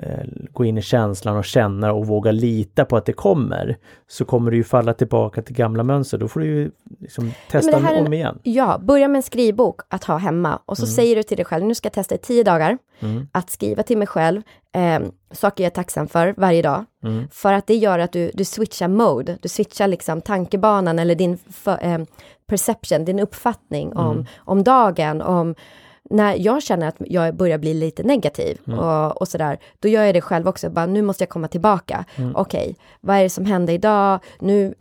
eh, gå in i känslan och känna och våga lita på att det kommer, så kommer du ju falla tillbaka till gamla mönster. Då får du ju liksom testa en- om igen. Ja, börja med en skrivbok att ha hemma och så Mm. säger du till dig själv, nu ska jag testa i tio dagar Mm. att skriva till mig själv eh, saker jag är tacksam för varje dag. Mm. För att det gör att du, du switchar mode, du switchar liksom tankebanan eller din för, eh, perception, din uppfattning om, Mm. om dagen, om när jag känner att jag börjar bli lite negativ Mm. och, och sådär, då gör jag det själv också, bara nu måste jag komma tillbaka. Mm. Okej, vad är det som hände idag? Nu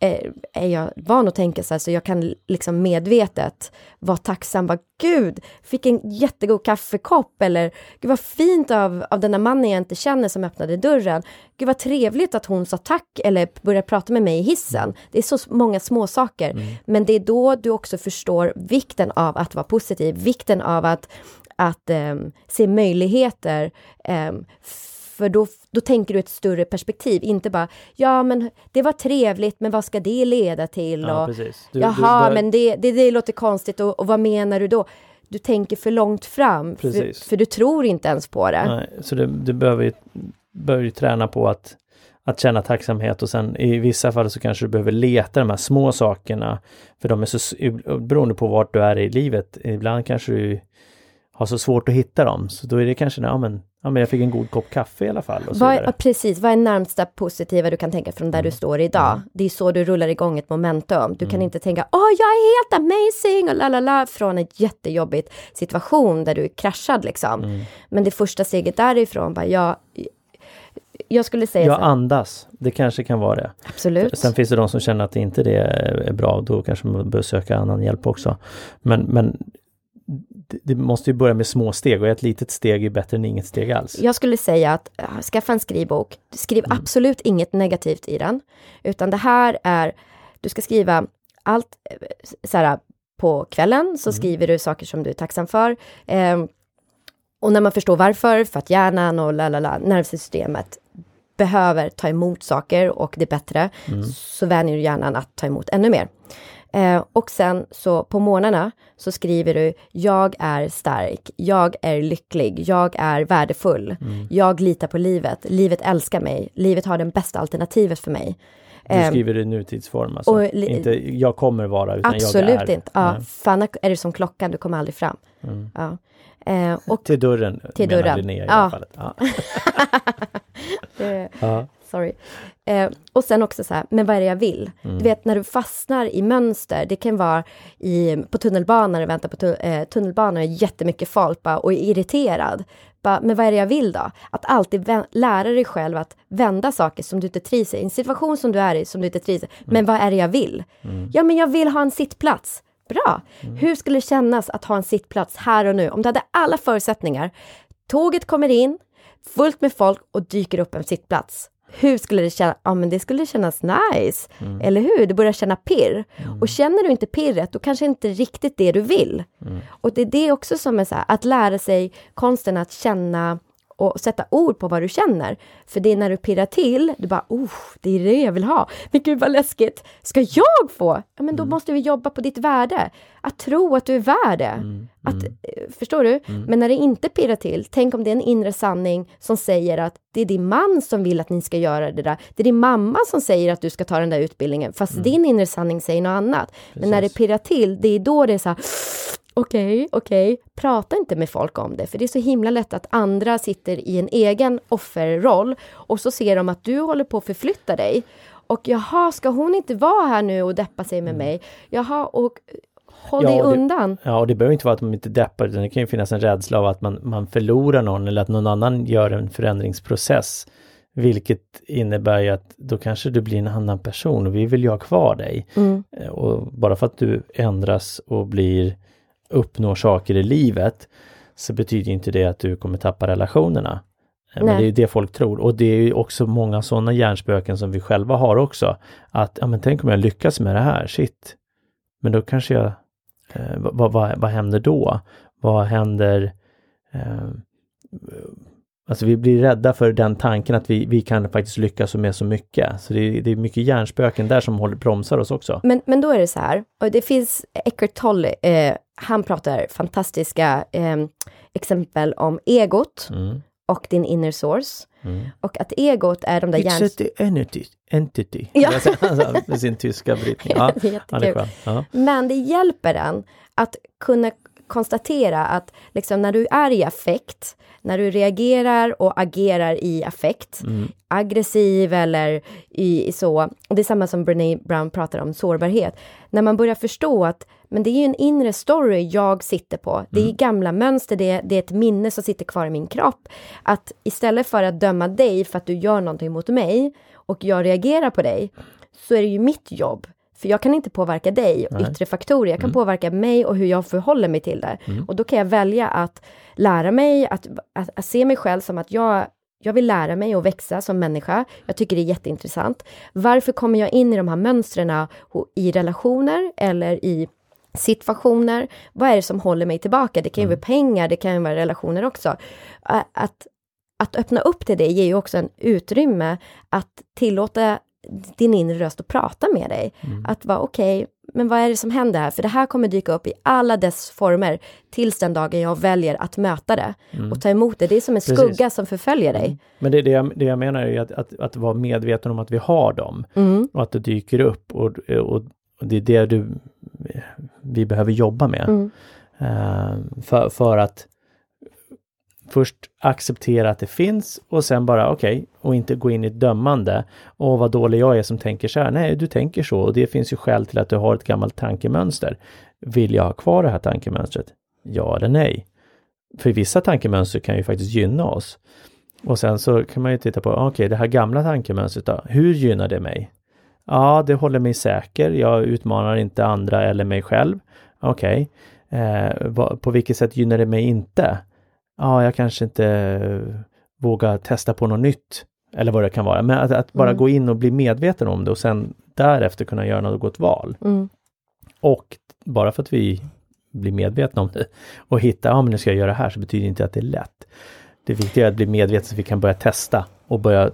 är, är, är jag van att tänka så här, så jag kan liksom medvetet vara tacksam, bara gud, fick en jättegod kaffekopp eller gud vad fint av, av den där mannen jag inte känner som öppnade dörren. Gud vad trevligt att hon sa tack eller började prata med mig i hissen. Det är så många små saker. Men det är då du också förstår vikten av att vara positiv, vikten av att, att ehm, se möjligheter. ehm, för då, då tänker du ett större perspektiv, inte bara ja men det var trevligt men vad ska det leda till? Ja, och, precis. Du- du Jaha, bör- men det, det, det låter konstigt och, och vad menar du då? Du tänker för långt fram, för, för du tror inte ens på det. Nej, så du, du behöver ju, behöver ju träna på att, att känna tacksamhet och sen i vissa fall så kanske du behöver leta de här små sakerna. För de är så, beroende på vart du är i livet, ibland kanske du har så svårt att hitta dem. Så då är det kanske, ja men, ja, men jag fick en god kopp kaffe i alla fall. Och så Vad, ja, precis, vad är närmsta positiva du kan tänka från där Mm. du står idag? Det är så du rullar igång ett momentum. Du kan inte tänka åh jag är helt amazing och la la la från en jättejobbigt situation där du är kraschad liksom. Mm. Men det första steget därifrån, bara jag, jag skulle säga Jag så andas, det kanske kan vara det. absolut. Sen finns det de som känner att inte det är bra, då kanske man bör söka annan hjälp också. Men, men det, måste ju börja med små steg och ett litet steg är bättre än inget steg alls. Jag skulle säga att äh, skaffa en skrivbok. Skriv Mm. absolut inget negativt i den, utan det här är, du ska skriva allt eh, så här, på kvällen så Mm. skriver du saker som du är tacksam för. Ehm, och när man förstår varför, för att hjärnan och la, la, la, nervsystemet behöver ta emot saker och det är bättre, Mm. så vänjer du hjärnan att ta emot ännu mer. Eh, och sen så på morgnarna så skriver du jag är stark, jag är lycklig, jag är värdefull, Mm. jag litar på livet, livet älskar mig, livet har det bästa alternativet för mig. Du Ehm, skriver i nutidsform alltså. och inte jag kommer vara utan jag Absolut är. inte. Ja, Nej. annars är det som klockan, du kommer aldrig fram. Mm. Ja. Eh, och Till dörren Till menar dörren. Linnea i det Ja. här fallet. Ja. [laughs] [laughs] det, Ja. Sorry. Eh, och sen också så här, men vad är det jag vill? Mm. Du vet när du fastnar i mönster, det kan vara i, på tunnelbanan, väntar på tu, eh, tunnelbanan, jättemycket folk bara, och är irriterad. Bara, men vad är det jag vill då? Att alltid vä- lära dig själv att vända saker som du inte trivs i. En situation som du är i som du inte trivs i. Men vad är det jag vill? Ja, men jag vill ha en sittplats. Bra! Hur skulle det kännas att ha en sittplats här och nu? Om du hade alla förutsättningar. Tåget kommer in, fullt med folk och dyker upp en sittplats. Hur skulle det kännas? Ja, men det skulle kännas nice. Eller hur? Du börjar känna pirr. Och känner du inte pirret, då kanske inte riktigt det du vill. Och det är det också som är så här, att lära sig konsten att känna och sätta ord på vad du känner. För det är när du pirrar till, du bara, oh, det är det jag vill ha. Men gud vad läskigt, ska jag få? Ja, men då måste vi jobba på ditt värde. Att tro att du är värd det. Att, eh, förstår du? Men när det inte pirrar till, tänk om det är en inre sanning som säger att det är din man som vill att ni ska göra det där. Det är din mamma som säger att du ska ta den där utbildningen, fast din inre sanning säger något annat. Men när det Precis. pirrar till, det är då det är så här, Okej, okej. Prata inte med folk om det, för det är så himla lätt att andra sitter i en egen offerroll och så ser de att du håller på att förflytta dig. Och jaha, ska hon inte vara här nu och deppa sig med mig? Jaha, och håll. Ja, dig det- undan. Ja, och det behöver inte vara att de inte deppar, utan det kan ju finnas en rädsla av att man, man förlorar någon eller att någon annan gör en förändringsprocess. Vilket innebär ju att då kanske du blir en annan person och vi vill ju ha kvar dig. Mm. Eh, Och bara för att du ändras och blir, uppnår saker i livet så betyder inte det att du kommer tappa relationerna. Eh, Men Nej. det är ju det folk tror och det är ju också många sådana hjärnspöken som vi själva har också. Att, ja men tänk om jag lyckas med det här, shit. Men då kanske jag, eh, vad, vad, vad händer då? Vad händer? Eh, alltså vi blir rädda för den tanken att vi, vi kan faktiskt lyckas med så mycket. Så det är, det är mycket hjärnspöken där som håller, bromsar oss också. Men, men då är det så här, och det finns Eckart Tolle, eh, han pratar fantastiska eh, exempel om egot Mm. Och din inner source. Mm. Och att egot är de där It's hjärn... the entity. entity. Ja. Alltså, med sin tyska brytning. Ja, Det är ja, det är jättekul. Men det hjälper en att kunna konstatera att liksom när du är i affekt, när du reagerar och agerar i affekt, Mm. aggressiv eller i, i så, och det är samma som Brené Brown pratar om, sårbarhet. När man börjar förstå att men det är ju en inre story jag sitter på. Det är gamla mönster, det är, det är ett minne som sitter kvar i min kropp. Att istället för att döma dig för att du gör någonting mot mig och jag reagerar på dig, så är det ju mitt jobb. För jag kan inte påverka dig och yttre faktorer. Jag kan påverka mig och hur jag förhåller mig till det. Och då kan jag välja att lära mig, att, att, att se mig själv som att jag jag vill lära mig och växa som människa. Jag tycker det är jätteintressant. Varför kommer jag in i de här mönstren i relationer eller i situationer? Vad är det som håller mig tillbaka? Det kan ju vara pengar, det kan ju vara relationer också. Att, att öppna upp till det ger ju också en utrymme att tillåta din inre röst att prata med dig. Att vara okej, men vad är det som händer här? För det här kommer dyka upp i alla dess former tills den dagen jag väljer att möta det och ta emot det. Det är som en Precis. skugga som förföljer dig. Men det, det, jag, det jag menar är att, att, att vara medveten om att vi har dem Mm. och att det dyker upp och, och, och det är det du, vi behöver jobba med. Mm. Eh, för, för att först acceptera att det finns och sen bara okej och inte gå in i ett dömande. Och vad dålig jag är som tänker så här. Nej, du tänker så och det finns ju skäl till att du har ett gammalt tankemönster. Vill jag ha kvar det här tankemönstret? Ja eller nej? För vissa tankemönster kan ju faktiskt gynna oss. Och sen så kan man ju titta på, okej det här gamla tankemönstret då, hur gynnar det mig? Ja, det håller mig säker, jag utmanar inte andra eller mig själv. Okej, eh, på vilket sätt gynnar det mig inte? Ja, jag kanske inte vågar testa på något nytt. Eller vad det kan vara. Men att, att bara Mm. gå in och bli medveten om det och sen därefter kunna göra något val. Mm. Och bara för att vi blir medvetna om det och hitta, ja men nu ska jag göra det här, så betyder inte att det är lätt. Det viktiga är att bli medveten så vi kan börja testa och börja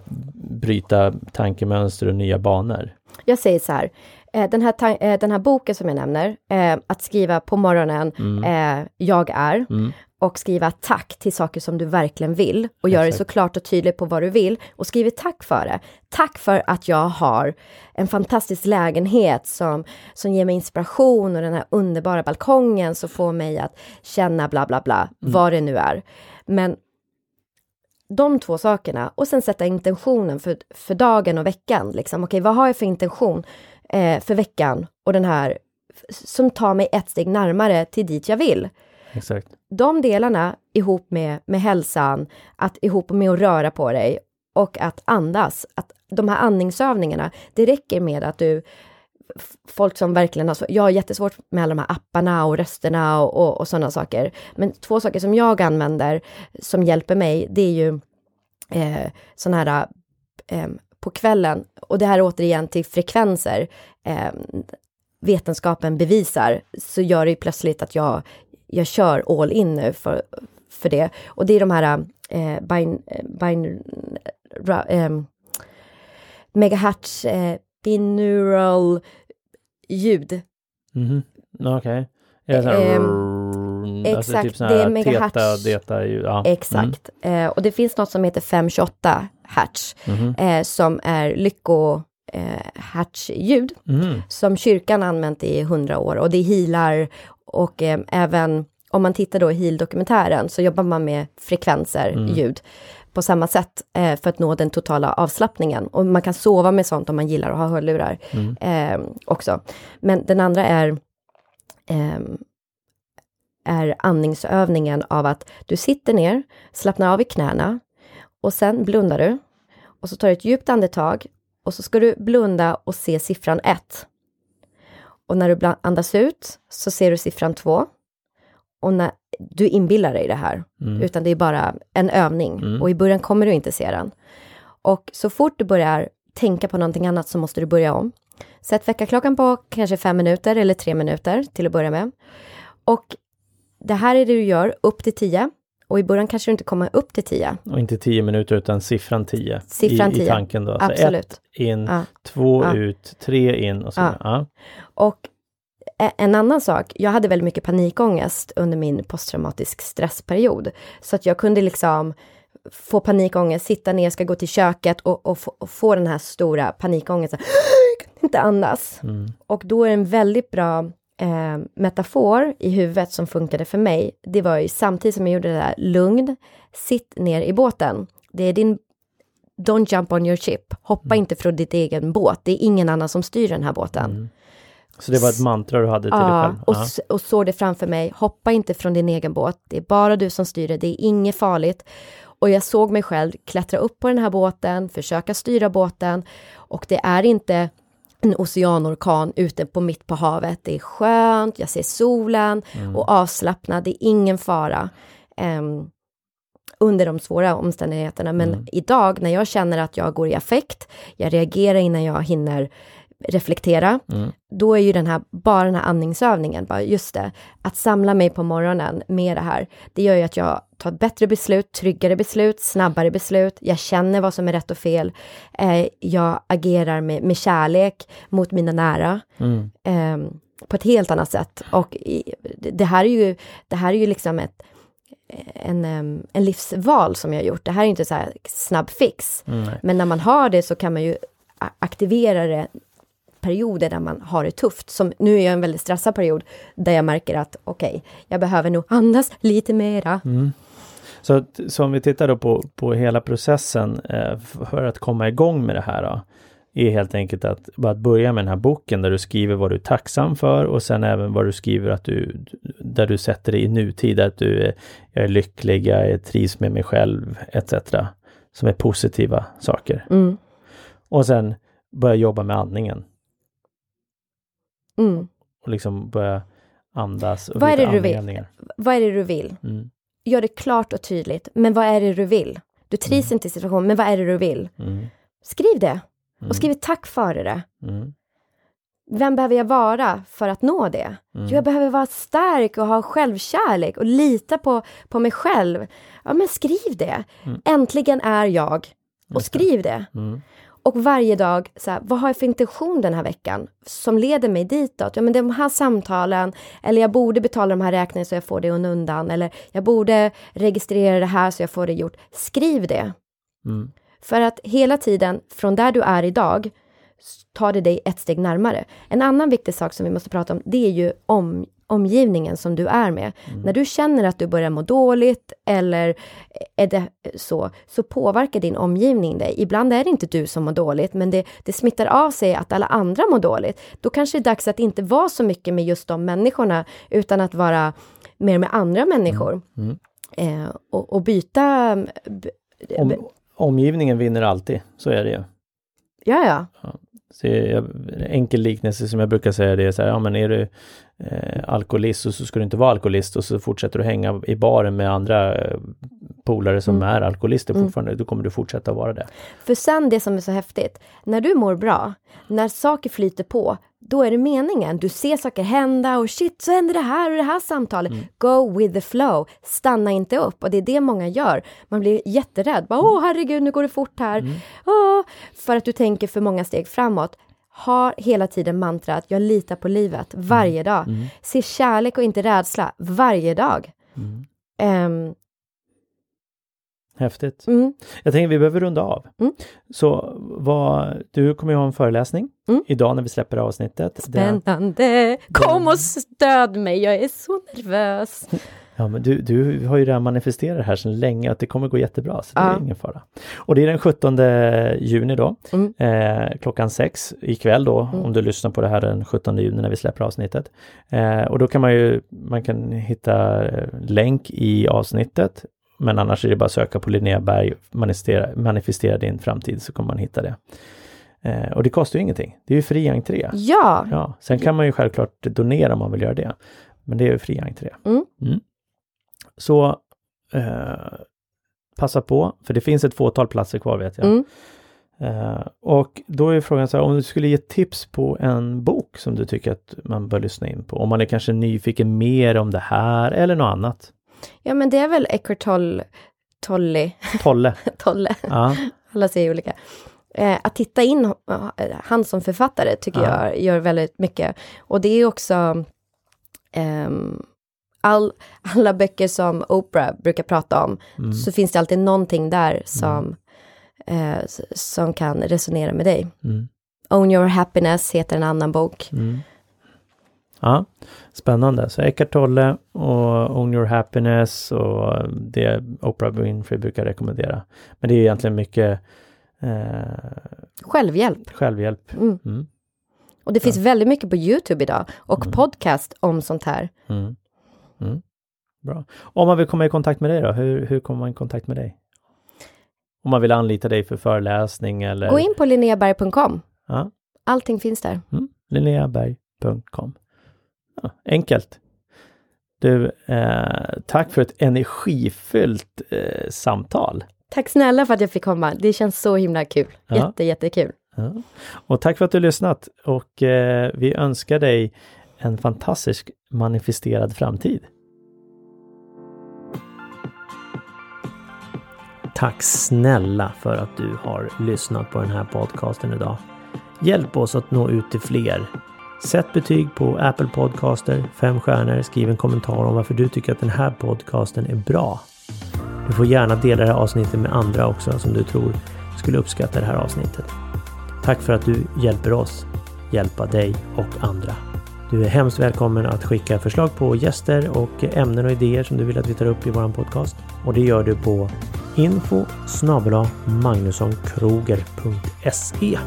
bryta tankemönster och nya banor. Jag säger så här, eh, den här, eh, den här boken som jag nämner, eh, att skriva på morgonen, eh, jag är, Mm. Och skriva tack till saker som du verkligen vill och göra det så klart och tydligt på vad du vill och skriv tack för det. Tack för att jag har en fantastisk lägenhet som, som ger mig inspiration och den här underbara balkongen som får mig att känna bla bla bla, vad det nu är. Men de två sakerna och sen sätta intentionen för, för dagen och veckan. Liksom. Okej, vad har jag för intention eh, för veckan och den här som tar mig ett steg närmare till dit jag vill Exakt. de delarna ihop med, med hälsan, att ihop med att röra på dig och att andas, att de här andningsövningarna, det räcker med att du Folk som verkligen har, jag har jättesvårt med alla de här apparna och rösterna och, och, och sådana saker. Men två saker som jag använder som hjälper mig, det är ju eh, sådana här eh, på kvällen, och det här är återigen till frekvenser, eh, vetenskapen bevisar, så gör det ju plötsligt att jag, jag kör all in nu för, för det. Och det är de här eh, bin, eh, bin, ra, eh, megahertz eh, binaural ljud. Okej. Det så här, Ehm, alltså exakt, typ det är megahertz. Teta, deta, ja. Exakt. Eh, och det finns något som heter 528 hertz, Mm. eh, som är lycko eh, hertzljud. Mm. som kyrkan använt i hundra år och det healar och eh, även om man tittar då i heal-dokumentären så jobbar man med frekvenser, ljud på samma sätt eh, för att nå den totala avslappningen. Och man kan sova med sånt om man gillar att ha hörlurar eh, också. Men den andra är ehm, är andningsövningen av att du sitter ner, slappnar av i knäna och sen blundar du. Och så tar du ett djupt andetag och så ska du blunda och se siffran 1. Och när du andas ut så ser du siffran 2. Och när du inbillar dig det här, utan det är bara en övning. Och i början kommer du inte se den. Och så fort du börjar tänka på någonting annat så måste du börja om. Sätt väckarklockan på kanske fem minuter eller tre minuter till att börja med. Och det här är det du gör upp till tio. Och i början kanske du inte kommer upp till tio. Och inte 10 minuter utan siffran 10 Siffran i, i 10. tanken då. Så Absolut. ett in, Ja. två Ja. ut, tre in och så. Ja. Ja. Och en annan sak, jag hade väldigt mycket panikångest under min posttraumatisk stressperiod. Så att jag kunde liksom få panikångest, sitta ner, ska gå till köket och, och, få, och få den här stora panikångesten. [gasps] Jag kan inte andas. Mm. Och då är det en väldigt bra eh, metafor i huvudet som funkade för mig. Det var ju samtidigt som jag gjorde det där, lugn, sitt ner i båten. Det är din Don't jump on your ship. Hoppa Mm. inte från ditt egen båt. Det är ingen annan som styr den här båten. Mm. Så det var ett mantra du hade till dig Ja, själv? och, Ja. och såg det framför mig. Hoppa inte från din egen båt. Det är bara du som styr det. Det är inget farligt. Och jag såg mig själv klättra upp på den här båten, försöka styra båten. Och det är inte en oceanorkan ute på mitt på havet. Det är skönt, jag ser solen Mm. och avslappnad. Det är ingen fara. ehm, under de svåra omständigheterna. Men Mm. idag när jag känner att jag går i affekt, jag reagerar innan jag hinner reflektera, Mm. då är ju den här, bara den här andningsövningen, bara just det, att samla mig på morgonen med det här, det gör ju att jag tar bättre beslut, tryggare beslut, snabbare beslut, jag känner vad som är rätt och fel, eh, jag agerar med, med kärlek mot mina nära, Mm. eh, på ett helt annat sätt. Och i, det här är ju, det här är ju liksom ett, en, em, en livsval som jag har gjort. Det här är inte så här snabb fix. Mm. Men när man har det så kan man ju aktivera det perioder där man har det tufft. Som nu är jag en väldigt stressad period där jag märker att okej, jag behöver nog andas lite mera. Mm. Så, så om vi tittar då på, på hela processen eh, för att komma igång med det här då, är helt enkelt att att börja med den här boken där du skriver vad du är tacksam för och sen även vad du skriver att du, där du sätter det i nutid, att du är, jag är lycklig, jag är, trivs med mig själv etc. Som är positiva saker. Mm, Och sen börja jobba med andningen mm. och liksom börja andas. Och Vad är det du vill? Vad är det du vill? Mm, Gör det klart och tydligt. Men vad är det du vill? Du trivs inte i situationen, men vad är det du vill? mm, Skriv det. mm, Och skriv ett tack före det. mm, Vem behöver jag vara för att nå det? mm. Jag behöver vara stark och ha självkärlek och lita på, på mig själv. Ja, men skriv det. Mm. Äntligen är jag. Och skriv det. Mm, Och varje dag, så här, vad har jag för intention den här veckan som leder mig ditåt? Ja, men de här samtalen, eller jag borde betala de här räkningarna så jag får det undan, eller jag borde registrera det här så jag får det gjort. Skriv det. mm, För att hela tiden, från där du är idag, tar det dig ett steg närmare. En annan viktig sak som vi måste prata om, det är ju om, omgivningen som du är med. När du känner att du börjar må dåligt eller är det så, så påverkar din omgivning dig. Ibland är det inte du som mår dåligt, men det, det smittar av sig att alla andra mår dåligt. Då kanske det är dags att inte vara så mycket med just de människorna, utan att vara mer med andra människor. mm. Eh, och, och byta... b- Om, omgivningen vinner alltid, så är det ju. Ja, ja. Så jag, en enkel liknelse som jag brukar säga det är så här, ja men är du eh, alkoholist och så ska du inte vara alkoholist och så fortsätter du hänga i baren med andra eh, polare som Mm. är alkoholister Mm. fortfarande, då kommer du fortsätta vara det. För sen det som är så häftigt, när du mår bra, när saker flyter på, då är det meningen. Du ser saker hända och shit, så händer det här och det här samtalet. Go with the flow, stanna inte upp. Och det är det många gör. Man blir jätterädd. Bara, Åh herregud, nu går det fort här. Åh, för att du tänker för många steg framåt. Ha hela tiden mantrat, jag litar på livet varje dag. Mm. Se kärlek och inte rädsla varje dag. Mm. Ehm, Häftigt. mm, Jag tänker vi behöver runda av. Mm. Så vad, du kommer ju ha en föreläsning Mm. idag när vi släpper avsnittet. Spännande! Kom och stöd mig, jag är så nervös. [laughs] Ja, men du, du har ju redan manifesterat det här sedan länge att det kommer gå jättebra, så det Ja. är ingen fara. Och det är den 17 juni då, Mm. eh, klockan sex ikväll då, Mm. om du lyssnar på det här den 17 juni när vi släpper avsnittet. Eh, och då kan man ju, man kan hitta eh, länk i avsnittet, men annars är det bara att söka på Linnea Berg, manifestera, manifestera din framtid, så kommer man hitta det. Eh, och det kostar ju ingenting, det är ju fri entré. Ja, Ja, sen kan man ju självklart donera om man vill göra det. Men det är ju fri entré. Mm. Så eh, passa på, för det finns ett fåtal platser kvar vet jag. mm. Eh, och då är frågan så här, om du skulle ge tips på en bok som du tycker att man bör lyssna in på. Om man är kanske nyfiken mer om det här eller något annat. ja men det är väl Eckart Tolle, Tolle, [laughs] Tolle. Tolle, Ja, alla säger olika. Eh, att titta in eh, han som författare tycker Ja. jag gör väldigt mycket. Och det är också ehm, all, alla böcker som Oprah brukar prata om, Mm. så finns det alltid någonting där som, eh, som kan resonera med dig. Mm. Own your happiness heter en annan bok. Mm. Ja, spännande. Så Eckart Tolle och Own Your Happiness och det Oprah Winfrey brukar rekommendera. Men det är egentligen mycket eh, Självhjälp. självhjälp. Mm. Mm. Och det finns väldigt mycket på YouTube idag och Mm. podcast om sånt här. Mm. Mm. Bra. Om man vill komma i kontakt med dig då, hur, hur kommer man i kontakt med dig? Om man vill anlita dig för föreläsning eller? Gå in på linneaberg.com. Ja. Allting finns där. Mm. linneaberg.com ja, Enkelt. Du, eh, tack för ett energifyllt eh, samtal. Tack snälla för att jag fick komma. Det känns så himla kul. Ja. Jätte, jättekul. Ja. Och tack för att du lyssnat och eh, vi önskar dig en fantastisk manifesterad framtid. Tack snälla för att du har lyssnat på den här podcasten idag. Hjälp oss att nå ut till fler. Sätt betyg på Apple Podcaster, fem stjärnor, skriv en kommentar om varför du tycker att den här podcasten är bra. Du får gärna dela det här avsnittet med andra också som du tror skulle uppskatta det här avsnittet. Tack för att du hjälper oss hjälpa dig och andra. Du är hemskt välkommen att skicka förslag på gäster och ämnen och idéer som du vill att vi tar upp i våran podcast. Och det gör du på info magnussonkroger.se